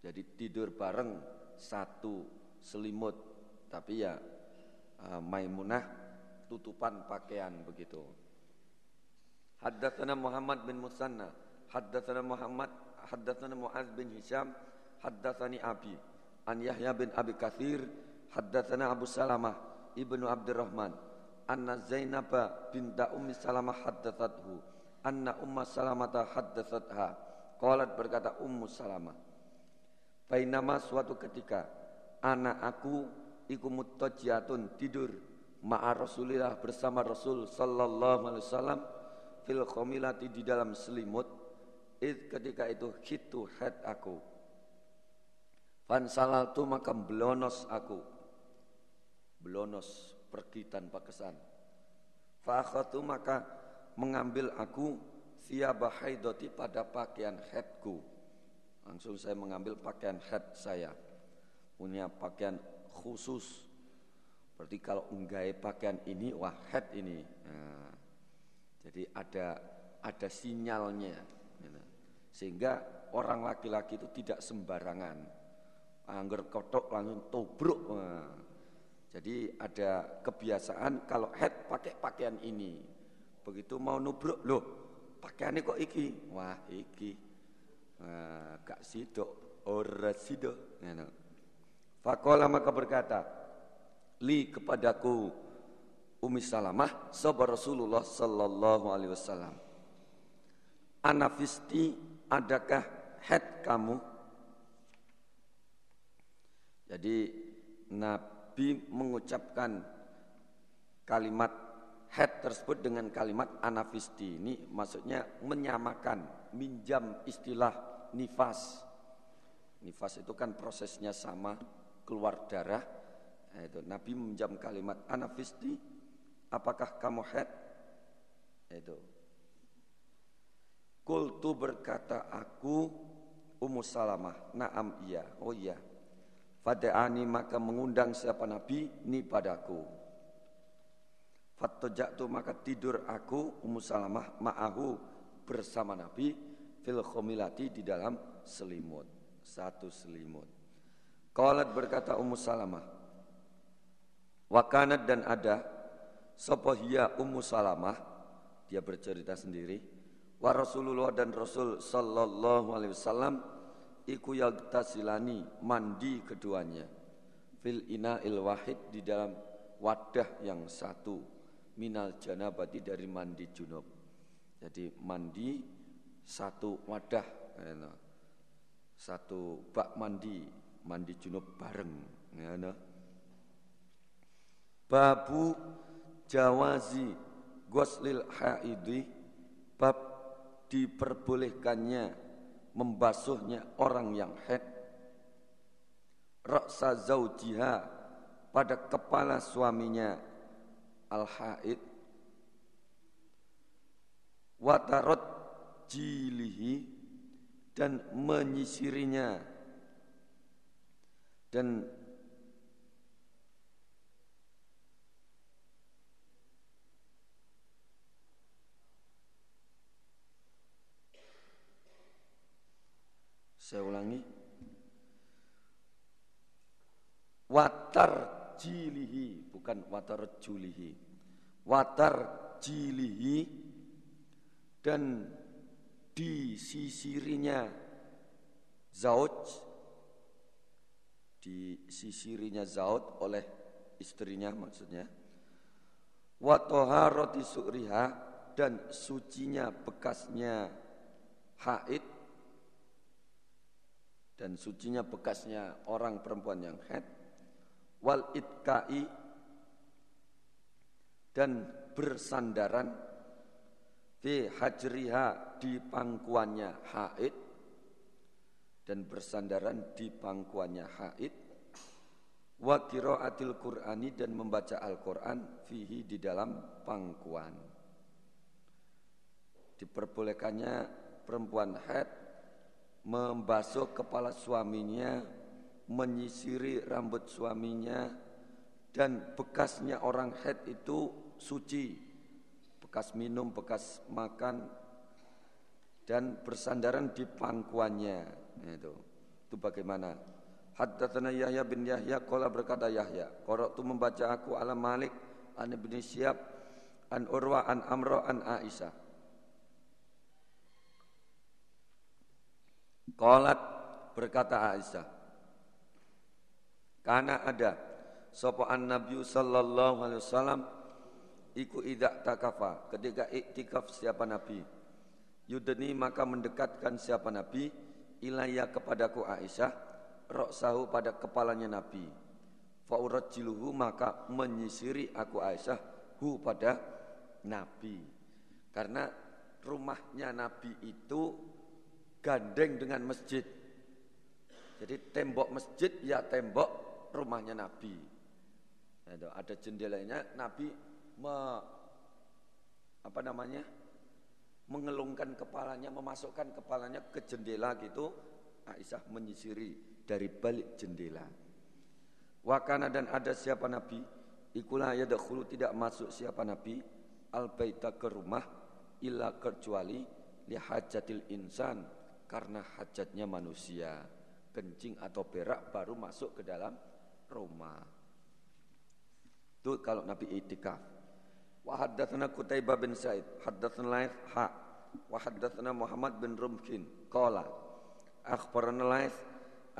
Jadi tidur bareng satu selimut. Tapi ya uh, Maimunah tutupan pakaian begitu. Haddatsana Muhammad bin Musanna Haddatsana Muhammad Haddatsana Muaz bin Hisham Haddatsani Abi an Yahya bin Abi Kathir haddatsana Abu Salamah ibnu Abdurrahman anna Zainab binta Ummi Salamah haddatsathu anna Umma Salamah haddatsatha qalat berkata Ummu Salamah Bainama suatu ketika anak aku iku mutajjatun tidur. Ma'a Rasulillah bersama Rasul sallallahu alaihi wasallam fil khomilati di dalam selimut. Id ketika itu hitu head aku. Fansalaltu maka belonos aku. Belonos pergi tanpa kesan. Fakhatu maka mengambil aku siaba haidoti pada pakaian headku. Langsung saya mengambil pakaian head saya. Punya pakaian khusus. Berarti kalau unggai pakaian ini, wah head ini. Nah, jadi ada ada sinyalnya. Sehingga orang laki-laki itu tidak sembarangan angger kotok langsung tobruk. Nah, jadi ada kebiasaan kalau head pakai pakaian ini. Begitu mau nubruk, loh pakaiannya kok iki? Wah iki. Nah, gak sido, ora sido. Nah, Fakola maka berkata, li kepadaku Umi Salamah, sahabat Rasulullah sallallahu alaihi wasallam. Anafisti, adakah head kamu? Jadi Nabi mengucapkan kalimat head tersebut dengan kalimat anafisti ini maksudnya menyamakan, minjam istilah nifas. Nifas itu kan prosesnya sama, keluar darah. Nah, itu Nabi meminjam kalimat anafisti, apakah kamu head? Itu. Kultu berkata aku Ummu Salamah, naam iya, oh iya. Fada'ani maka mengundang siapa Nabi ni padaku. Fattojatu maka tidur aku Ummu Salamah ma'ahu bersama Nabi fil khomilati di dalam selimut. Satu selimut. Qalat berkata Ummu Salamah. Wakanat dan ada Sopohia Ummu Salamah Dia bercerita sendiri Wa Rasulullah dan Rasul Sallallahu alaihi wasallam iku yagtasilani mandi keduanya fil ina il wahid di dalam wadah yang satu minal janabati dari mandi junub. Jadi mandi satu wadah, satu bak mandi, mandi junub bareng. Babu jawazi goslil haidi, bab diperbolehkannya membasuhnya orang yang haid. Raksa zaujiha pada kepala suaminya al-haid. Watarot jilihi dan menyisirinya. Dan saya ulangi. Watar jilihi bukan watar julihi watar jilihi dan disisirinya zauj disisirinya zauj oleh istrinya maksudnya. Wa taharati su'riha dan sucinya bekasnya haid dan sucinya bekasnya orang perempuan yang haid wal itkai dan bersandaran fi hajriha di pangkuannya haid dan bersandaran di pangkuannya haid wa qiraatil qur'ani dan membaca Al-Qur'an fihi di dalam pangkuan. Diperbolehkannya perempuan haid membasuh kepala suaminya menyisiri rambut suaminya dan bekasnya orang head itu suci. Bekas minum, bekas makan dan bersandaran di pangkuannya. Itu itu bagaimana? Haddatsana Yahya bin Yahya qala berkata Yahya qara'tu membaca aku ala Malik an Ibnu Syihab an Urwa an Amro an Aisyah Qalat berkata Aisyah karena ada sopan Nabi sallallahu alaihi wasallam iku idak takafa ketika iktikaf siapa Nabi yudeni maka mendekatkan siapa Nabi ilaya kepadaku Aisyah roksahu pada kepalanya Nabi. Jiluhu maka menyisiri aku Aisyah hu pada Nabi. Karena rumahnya Nabi itu gandeng dengan masjid jadi tembok masjid ya tembok rumahnya Nabi. Ada jendelanya Nabi me, apa namanya? mengelungkan kepalanya, memasukkan kepalanya ke jendela gitu. Aisyah menyisiri dari balik jendela. Wakana dan ada siapa Nabi? Ikulah yadakhulu tidak masuk siapa Nabi al baita ke rumah illa kecuali li hajatil insan karena hajatnya manusia kencing atau berak baru masuk ke dalam Roma. Itu kalau Nabi itikaf. Wa haddatsana Qutaibah bin Sa'id, haddatsana Laits ha, wa haddatsana Muhammad bin Rumkin qala akhbarana Laits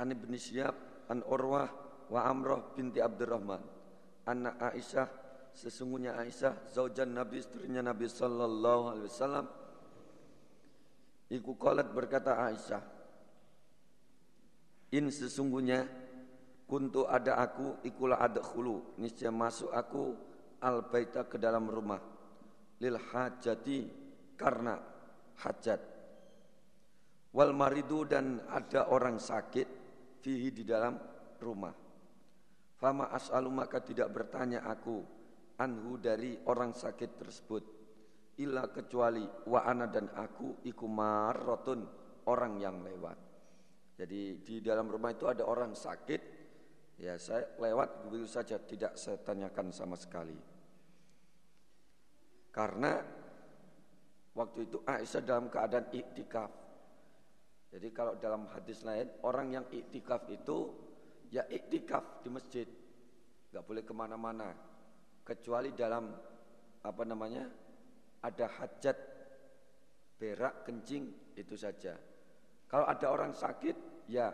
an Ibn Syihab an Urwah wa Amrah binti Abdurrahman anna Aisyah sesungguhnya Aisyah zaujan Nabi istrinya Nabi sallallahu alaihi wasallam iku qalat berkata Aisyah in sesungguhnya Kuntu ada aku ikulah ada khulu niscaya masuk aku al baita ke dalam rumah. Lil hajati karena hajat. Wal maridu dan ada orang sakit fihi di dalam rumah. Fama as'alu maka tidak bertanya aku anhu dari orang sakit tersebut illa kecuali wa ana dan aku iku marrotun orang yang lewat jadi di dalam rumah itu ada orang sakit Ya saya lewat begitu saja tidak saya tanyakan sama sekali. Karena waktu itu Aisyah dalam keadaan iktikaf. Jadi kalau dalam hadis lain orang yang iktikaf itu ya iktikaf di masjid, nggak boleh ke mana-mana kecuali dalam apa namanya ada hajat berak kencing itu saja. Kalau ada orang sakit ya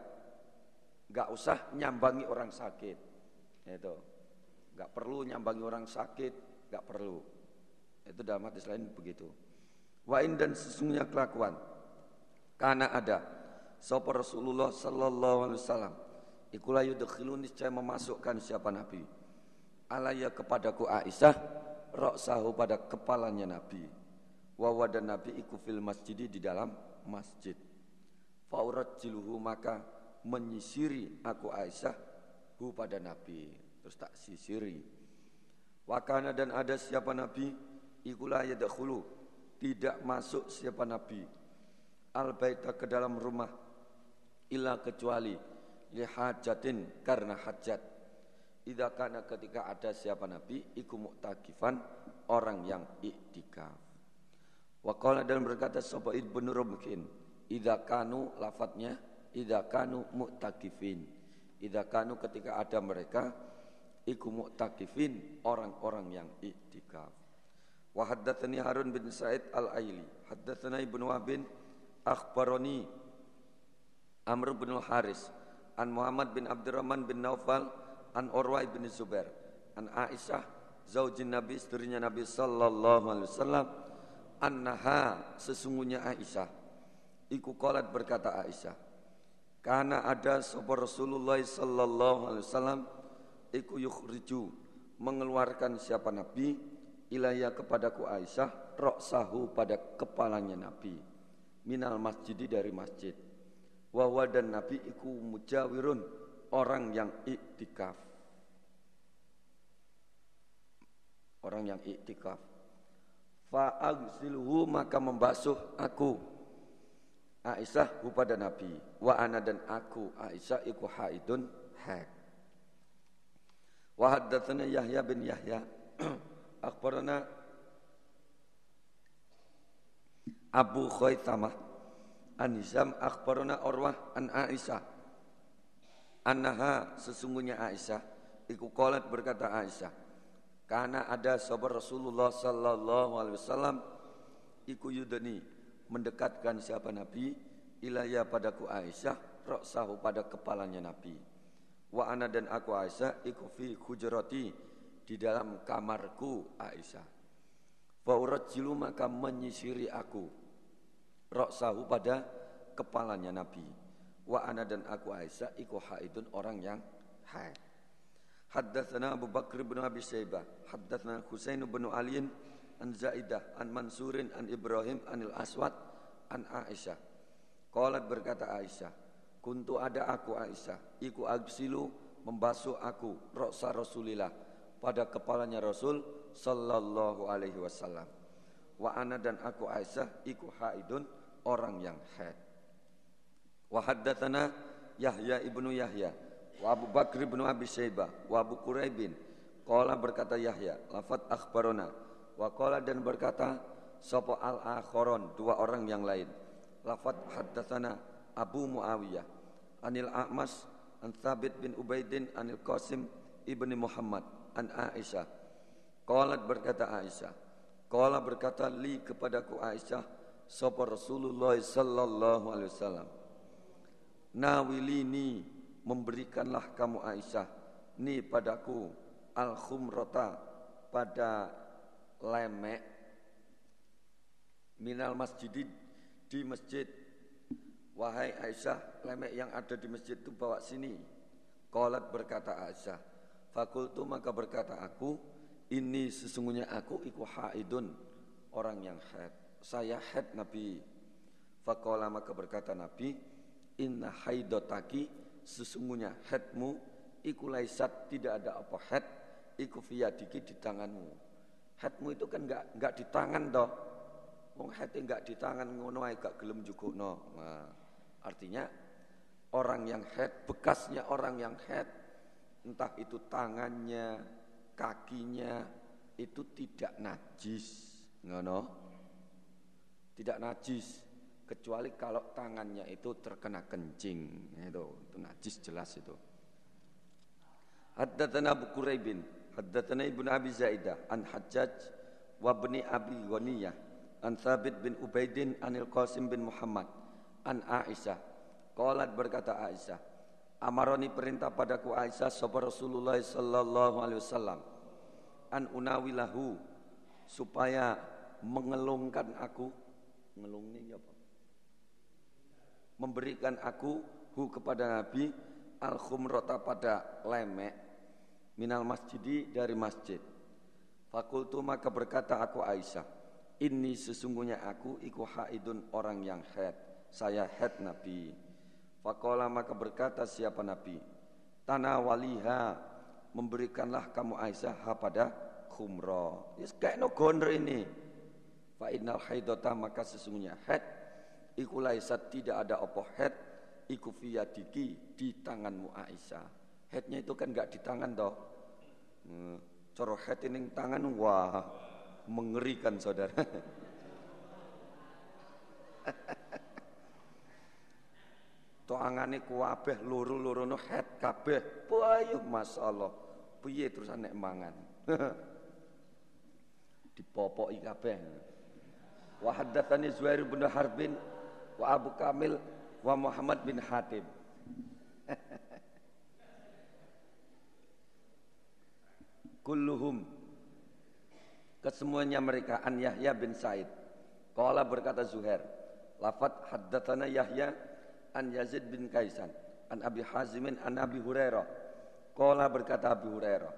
nggak usah nyambangi orang sakit. Itu. Nggak perlu nyambangi orang sakit nggak perlu. Itu dalam hadis lain begitu. Wa in dan sesungguhnya kelakuan. Karena ada sapa Rasulullah sallallahu alaihi wasallam ikulah yudkhilun niscaya memasukkan siapa nabi? Alaya kepadaku Aisyah roksahu pada kepalanya nabi. Wa dan nabi iku fil masjidi di dalam masjid. Faurat jiluhu maka menyisiri aku Aisyah hu pada nabi. Terus tak sisiri. Wakana dan ada siapa nabi? Ikulah yadakhulu tidak masuk siapa nabi. Al baita ke dalam rumah illa kecuali lihajatin karena hajat idza kana ketika ada siapa nabi iku muktakifan orang yang iktikaf wa qala dan berkata sapa ibnu rumkin idza kanu lafadznya idza kanu muktakifin idza kanu ketika ada mereka iku muktakifin orang-orang yang iktikaf Wa haddatsani Harun bin Sa'id Al-Aili. Haddatsana Ibnu Wahb bin akhbarani Amr bin Al-Haris an Muhammad bin Abdurrahman bin Naufal an Urwa bin Zubair. An Aisyah zaujin Nabi istrinya Nabi sallallahu alaihi wasallam annaha sesungguhnya Aisyah. Iku qalat berkata Aisyah karena ada sapa Rasulullah sallallahu alaihi wasallam iku yukhriju mengeluarkan siapa nabi ilaya kepadaku Aisyah roksahu pada kepalanya Nabi minal masjidi dari masjid. Wawa dan Nabi iku mujawirun orang yang iktikaf orang yang iktikaf fa'agsilhu maka membasuh aku. Aisyah pada Nabi. Wa ana dan aku Aisyah iku haidun haid wa haddatsana Yahya bin Yahya. Akhbarana Abu Khaitamah an Hisham akhbarana Urwah an Aisyah annaha sesungguhnya Aisyah iku qalat berkata Aisyah karena ada sahabat Rasulullah sallallahu alaihi wasallam iku yudani mendekatkan siapa Nabi ilaya padaku Aisyah roksahu pada kepalanya Nabi wa ana dan aku Aisyah iku fi di dalam kamarku Aisyah. jilu maka menyisiri aku roksahu pada kepalanya Nabi. Wa ana dan aku Aisyah iku haidun orang yang haid. Haddatsana Abu Bakr bin Abi Syaibah, haddatsana Husain bin Ali an Zaidah an Mansurin an Ibrahim anil Aswad an Aisyah. Qalat berkata Aisyah, kuntu ada aku Aisyah, iku agsilu membasuh aku roksa Rasulillah pada kepalanya Rasul sallallahu alaihi wasallam. Wa ana dan aku Aisyah iku haidun orang yang haid. Wa haddatsana Yahya ibnu Yahya wa Abu Bakr ibnu Abi Syaibah wa Abu Quraibin qala berkata Yahya lafat akhbarona wa qala dan berkata sapa al akharon dua orang yang lain lafat haddatsana Abu Muawiyah anil A'mas an Thabit bin Ubaidin anil Qasim ibni Muhammad an Aisyah. Qalat berkata Aisyah. Qala berkata li kepadaku Aisyah sapa Rasulullah sallallahu alaihi wasallam. Nawilini memberikanlah kamu Aisyah ni padaku al khumrata pada lemek minal masjid di masjid wahai Aisyah lemek yang ada di masjid itu bawa sini Qalat berkata Aisyah Fakultu maka berkata aku, ini sesungguhnya aku iku haidun, orang yang haid. Saya haid Nabi. Fakola maka berkata Nabi, inna haidotaki, sesungguhnya haidmu, iku laisat tidak ada apa haid, iku fiyadiki di tanganmu. Haidmu itu kan enggak, enggak di tangan toh. Wong haid enggak di tangan ngono ae gak gelem no. Nah, artinya orang yang haid, bekasnya orang yang haid entah itu tangannya, kakinya itu tidak najis, ngono. Tidak najis kecuali kalau tangannya itu terkena kencing, itu, itu najis jelas itu. Haddatsana Abu Quraibin, haddatsana Ibnu Abi Zaidah an Hajjaj wa bni Abi Ghaniyah an Thabit bin Ubaidin anil Qasim bin Muhammad an Aisyah. Qalat berkata Aisyah, Amaroni perintah padaku Aisyah sapa Rasulullah sallallahu alaihi wasallam an unawilahu supaya mengelungkan aku ngelung ini apa memberikan aku hu kepada Nabi al khumrota pada lemek minal masjidi dari masjid. Fakultu maka berkata aku Aisyah ini sesungguhnya aku iku haidun orang yang head saya head Nabi. Fakola maka berkata siapa Nabi Tanah waliha Memberikanlah kamu Aisyah pada khumra. Yes, kayak no gondre ini. Fa innal haidota maka sesungguhnya head Iku laisat tidak ada opo head Iku fiyadiki di tanganmu Aisyah Headnya itu kan gak di tangan toh hmm, Coro head ini tangan Wah mengerikan saudara Toangane kuwabeh loro no head kabeh. Payu masyaallah. Piye terus nek mangan? Dipopoki kabeh. Wa haddatsani Zuhair bin Harbin wa Abu Kamil wa Muhammad bin Hatim. Kulluhum kesemuanya mereka an Yahya bin Said. Qala berkata Zuhair, lafat haddatsana Yahya an Yazid bin Kaisan an Abi Hazimin an Abi Hurairah Kola berkata Abi Hurairah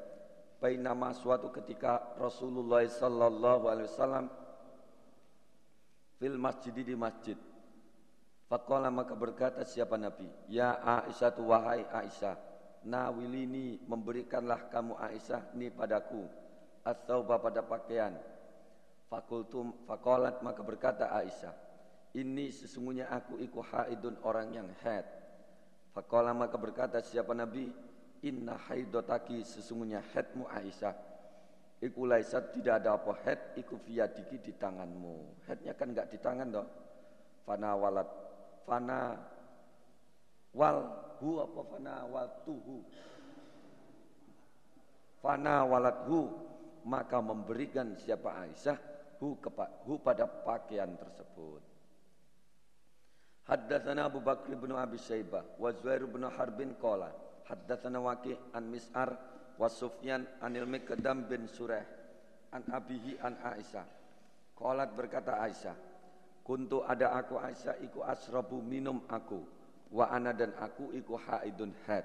Bainama suatu ketika Rasulullah sallallahu alaihi wasallam fil masjid di masjid Fakola maka berkata siapa Nabi Ya Aisyah tu wahai Aisyah Nawilini memberikanlah kamu Aisyah ni padaku Atau pada pakaian Fakultum fakolat maka berkata Aisyah ini sesungguhnya aku iku haidun orang yang haid. Fakola maka berkata siapa Nabi, Inna haidotaki sesungguhnya haidmu Aisyah. Iku laisat tidak ada apa haid, iku fiyadiki di tanganmu. Haidnya kan enggak di tangan dong. Fana walat, fana wal hu apa fana wal tuhu. Fana walat hu maka memberikan siapa Aisyah hu, kepa, hu pada pakaian tersebut. Haddatsana Abu Bakr bin Abi Syaibah wa Zuhair bin Harbin qala haddatsana Waqi' an Mis'ar wa Sufyan anil Miqdam bin Surah an abihi an Aisyah. Qalat berkata Aisyah, "Kuntu ada aku Aisyah iku asrabu minum aku. Wa ana dan aku iku haidun had."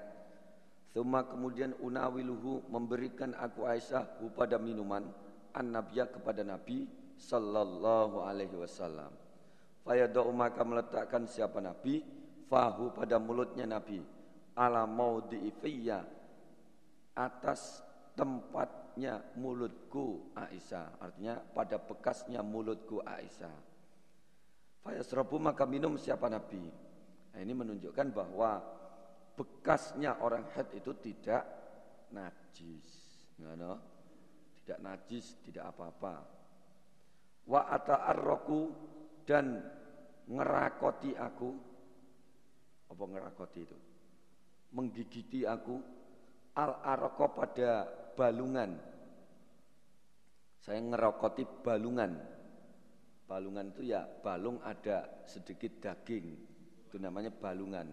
Thumma kemudian unawiluhu memberikan aku Aisyah pada minuman an Nabiya kepada Nabi sallallahu alaihi wasallam. Fayadau maka meletakkan siapa Nabi? Fahu pada mulutnya Nabi. Ala maudi'ifiyya Atas tempatnya mulutku Aisyah. Artinya pada bekasnya mulutku Aisyah Fayasrabu maka minum siapa Nabi? Nah, Ini menunjukkan bahwa Bekasnya orang head itu tidak najis. No? Tidak najis, tidak apa-apa. Wa ata'arroku dan ngerakoti aku. Apa ngerakoti itu? Menggigiti aku. Al aroko pada balungan. Saya ngerokoti balungan balungan itu ya balung ada sedikit daging. Itu namanya balungan.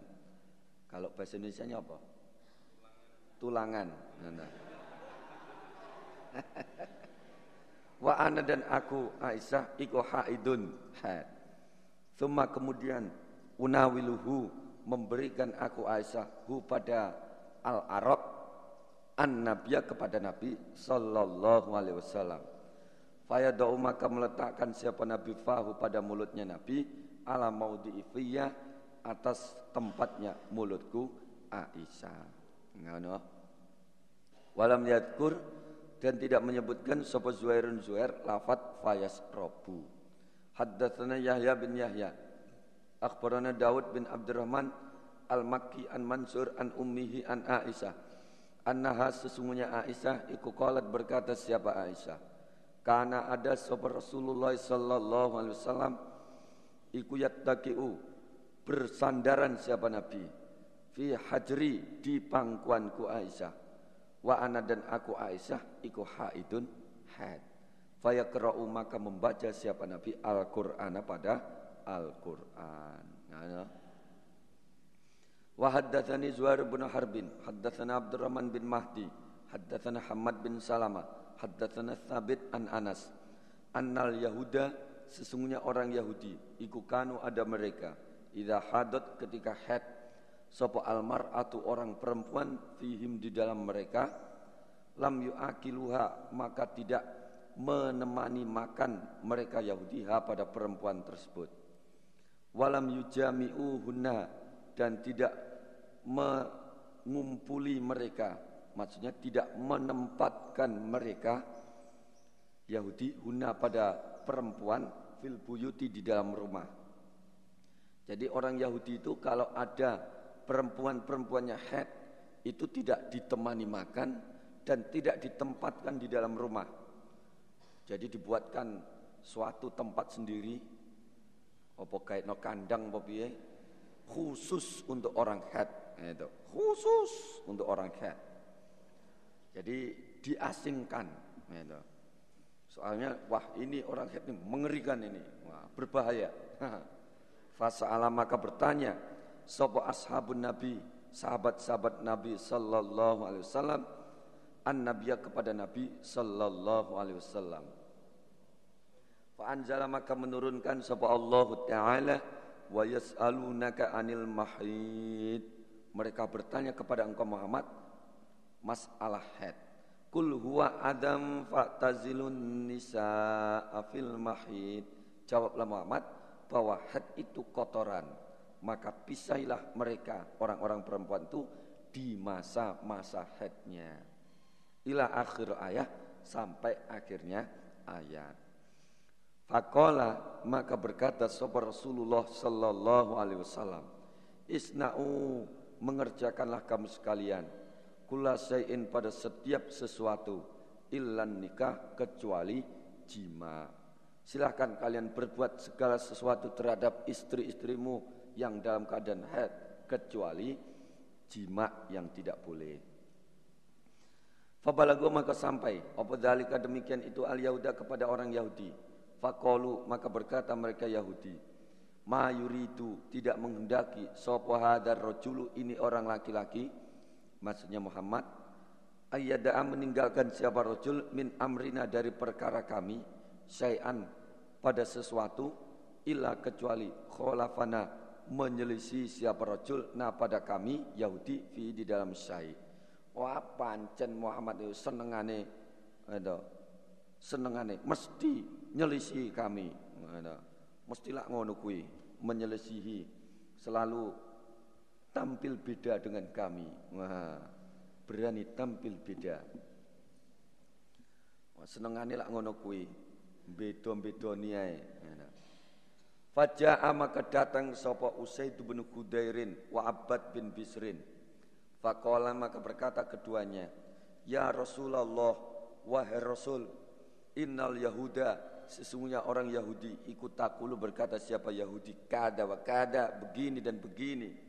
Kalau bahasa Indonesia nya apa? Tulangan. Nah, wa ana dan aku Aisyah iku haidun. Haid Thumma kemudian unawiluhu memberikan aku Aisyah hu pada al-Arab an nabiya kepada Nabi sallallahu alaihi wasallam. Fayadau maka meletakkan siapa Nabi fahu pada mulutnya Nabi ala maudi ifiyah atas tempatnya mulutku Aisyah. Ngono. Walam yadkur dan tidak menyebutkan sapa Zuhairun Zuhair lafat fayas robu. Haddatsana Yahya bin Yahya. Akhbarana Daud bin Abdurrahman Al-Makki an Mansur an ummihi an Aisyah. Annaha sesungguhnya Aisyah iku berkata siapa Aisyah. Karena ada sahabat Rasulullah sallallahu alaihi wasallam iku yattaqiu bersandaran siapa Nabi? Fi hajri di pangkuanku Aisyah. Wa ana dan aku Aisyah iku haidun had Fayakra'u maka membaca siapa Nabi? Al-Qur'an pada Al-Qur'an. Nah, haddatsani Zuhair bin Harbin, haddatsana Abdurrahman bin Mahdi, haddatsana Hamad bin Salama, haddatsana Thabit an Anas. annal Yahuda sesungguhnya orang Yahudi iku kanu ada mereka. Idza hadat ketika haid sapa almar'atu orang perempuan fihim di dalam mereka lam yuakiluha maka tidak menemani makan mereka Yahudi ha pada perempuan tersebut. Walam yujami'uhunna dan tidak mengumpuli mereka maksudnya tidak menempatkan mereka Yahudi huna pada perempuan fil di dalam rumah. Jadi orang Yahudi itu kalau ada perempuan-perempuannya head itu tidak ditemani makan dan tidak ditempatkan di dalam rumah. Jadi dibuatkan suatu tempat sendiri apa kayak no kandang apa khusus untuk orang head nah, khusus untuk orang head jadi diasingkan nah, itu soalnya wah ini orang head ini mengerikan ini. Wah, berbahaya. Fasa maka bertanya sapa ashabun nabi sahabat-sahabat nabi sallallahu alaihi wasallam? An nabiya kepada nabi sallallahu alaihi wasallam. Fa anzala maka menurunkan sapa Allah taala wa yas'alunaka anil mahid. Mereka bertanya kepada engkau Muhammad masalah haid. Kul huwa adam fa'tazilun nisa'a fil mahid. Jawablah Muhammad bahwa haid itu kotoran. Maka pisailah mereka orang-orang perempuan itu di masa-masa haidnya. Ila akhir ayat sampai akhirnya ayat. Fakola maka berkata sahabat Rasulullah sallallahu alaihi wasallam, Isna'u mengerjakanlah kamu sekalian kula sayin pada setiap sesuatu illan nikah kecuali jima. Silahkan kalian berbuat segala sesuatu terhadap istri-istrimu yang dalam keadaan haid kecuali jima yang tidak boleh. Fabalago maka sampai apa dalika demikian itu al Yahuda kepada orang Yahudi Fakolu maka berkata mereka Yahudi, ma yuridu tidak menghendaki sapa hadar rojulu ini orang laki-laki, maksudnya Muhammad, ayyada'a meninggalkan siapa rojul min amrina dari perkara kami, syai'an pada sesuatu, illa kecuali kholafana menyelisih siapa rojul nah pada kami Yahudi fi di dalam syai. Wah pancen Muhammad itu senengane itu senengane mesti nyelisi kami mestilah ngono kuwi menyelisihi selalu tampil beda dengan kami. Wah, berani tampil beda. Wah, senengane lak ngono kuwi. Beda-beda niae. Faja'a maka datang sapa Usaid bin Hudairin wa Abbad bin Bisrin. Faqala maka berkata keduanya, "Ya Rasulullah, wahai Rasul, Innal Yahuda sesungguhnya orang Yahudi ikut takulu berkata siapa Yahudi? Kada wa kada begini dan begini.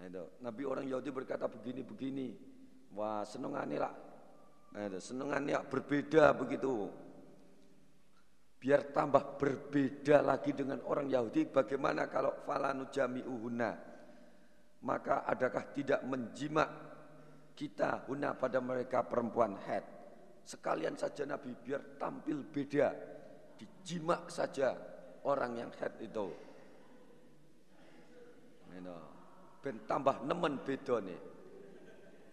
Nah, Nabi orang Yahudi berkata begini begini. Wah senengannya lah. Senengannya berbeda begitu. Biar tambah berbeda lagi dengan orang Yahudi. Bagaimana kalau falanu uhuna? Maka adakah tidak menjimak kita huna pada mereka perempuan head? Sekalian saja Nabi biar tampil beda. Dijimak saja orang yang head itu. Ini, ben tambah nemen nih.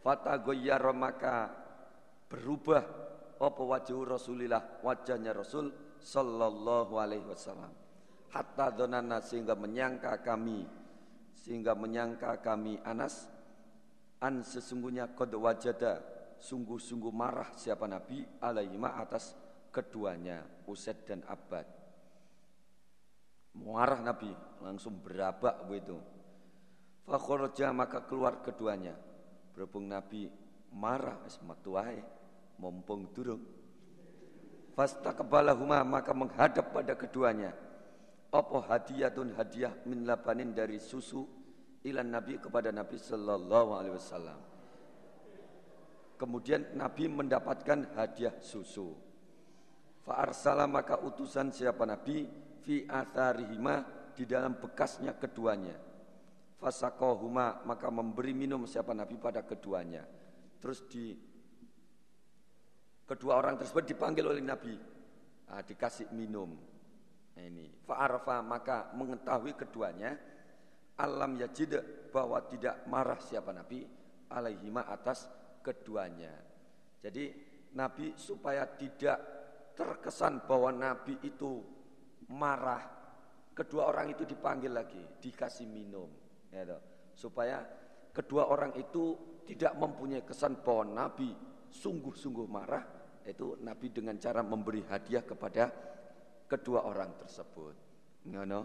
Fatagoyyara maka berubah apa wajah Rasulillah wajahnya Rasul sallallahu alaihi wasallam hatta donana sehingga menyangka kami sehingga menyangka kami Anas an sesungguhnya kod wajada sungguh-sungguh marah siapa Nabi alaihima atas keduanya Usaid dan Abbad. Marah Nabi langsung berabak begitu. Fakhorja maka keluar keduanya. Berhubung Nabi marah esmatuai mumpung durung. Fastaqbalahuma maka menghadap pada keduanya. Apa hadiatun hadiah min labanin dari susu ilan Nabi kepada Nabi sallallahu alaihi wasallam. Kemudian Nabi mendapatkan hadiah susu. Fa'arsala maka utusan siapa Nabi fi atharihima di dalam bekasnya keduanya. Fasakohuma maka memberi minum siapa Nabi pada keduanya. Terus di kedua orang tersebut dipanggil oleh Nabi. Nah, dikasih minum. Nah, ini fa'arafa maka mengetahui keduanya alam yajid bahwa tidak marah siapa Nabi alaihima atas keduanya. Jadi Nabi supaya tidak terkesan bahwa Nabi itu marah, kedua orang itu dipanggil lagi, dikasih minum, ya supaya kedua orang itu tidak mempunyai kesan bahwa Nabi sungguh-sungguh marah, itu Nabi dengan cara memberi hadiah kepada kedua orang tersebut. Ngono.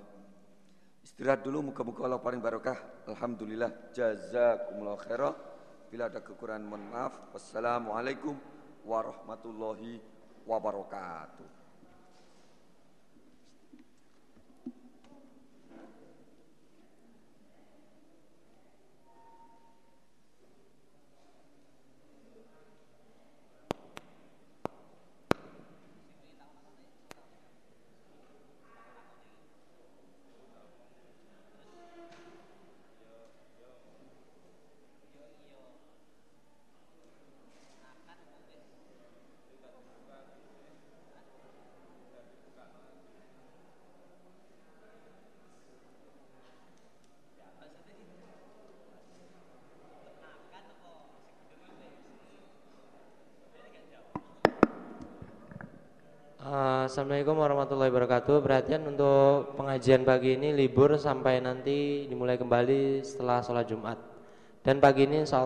Istirahat dulu muka-muka Allah paling barokah. Alhamdulillah jazakumullah khairah. Bila ada kekurangan mohon maaf. Wassalamualaikum warahmatullahi wabarakatuh. Assalamualaikum warahmatullahi wabarakatuh. Perhatian untuk pengajian pagi ini libur sampai nanti dimulai kembali setelah sholat Jumat. Dan pagi ini insya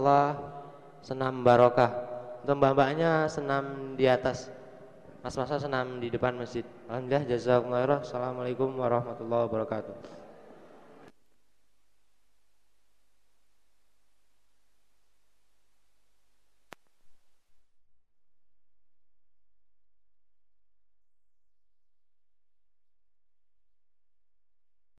senam barokah. Untuk mbak-mbaknya senam di atas. Mas-masa senam di depan masjid. Alhamdulillah jazakumullah. Assalamualaikum warahmatullahi wabarakatuh.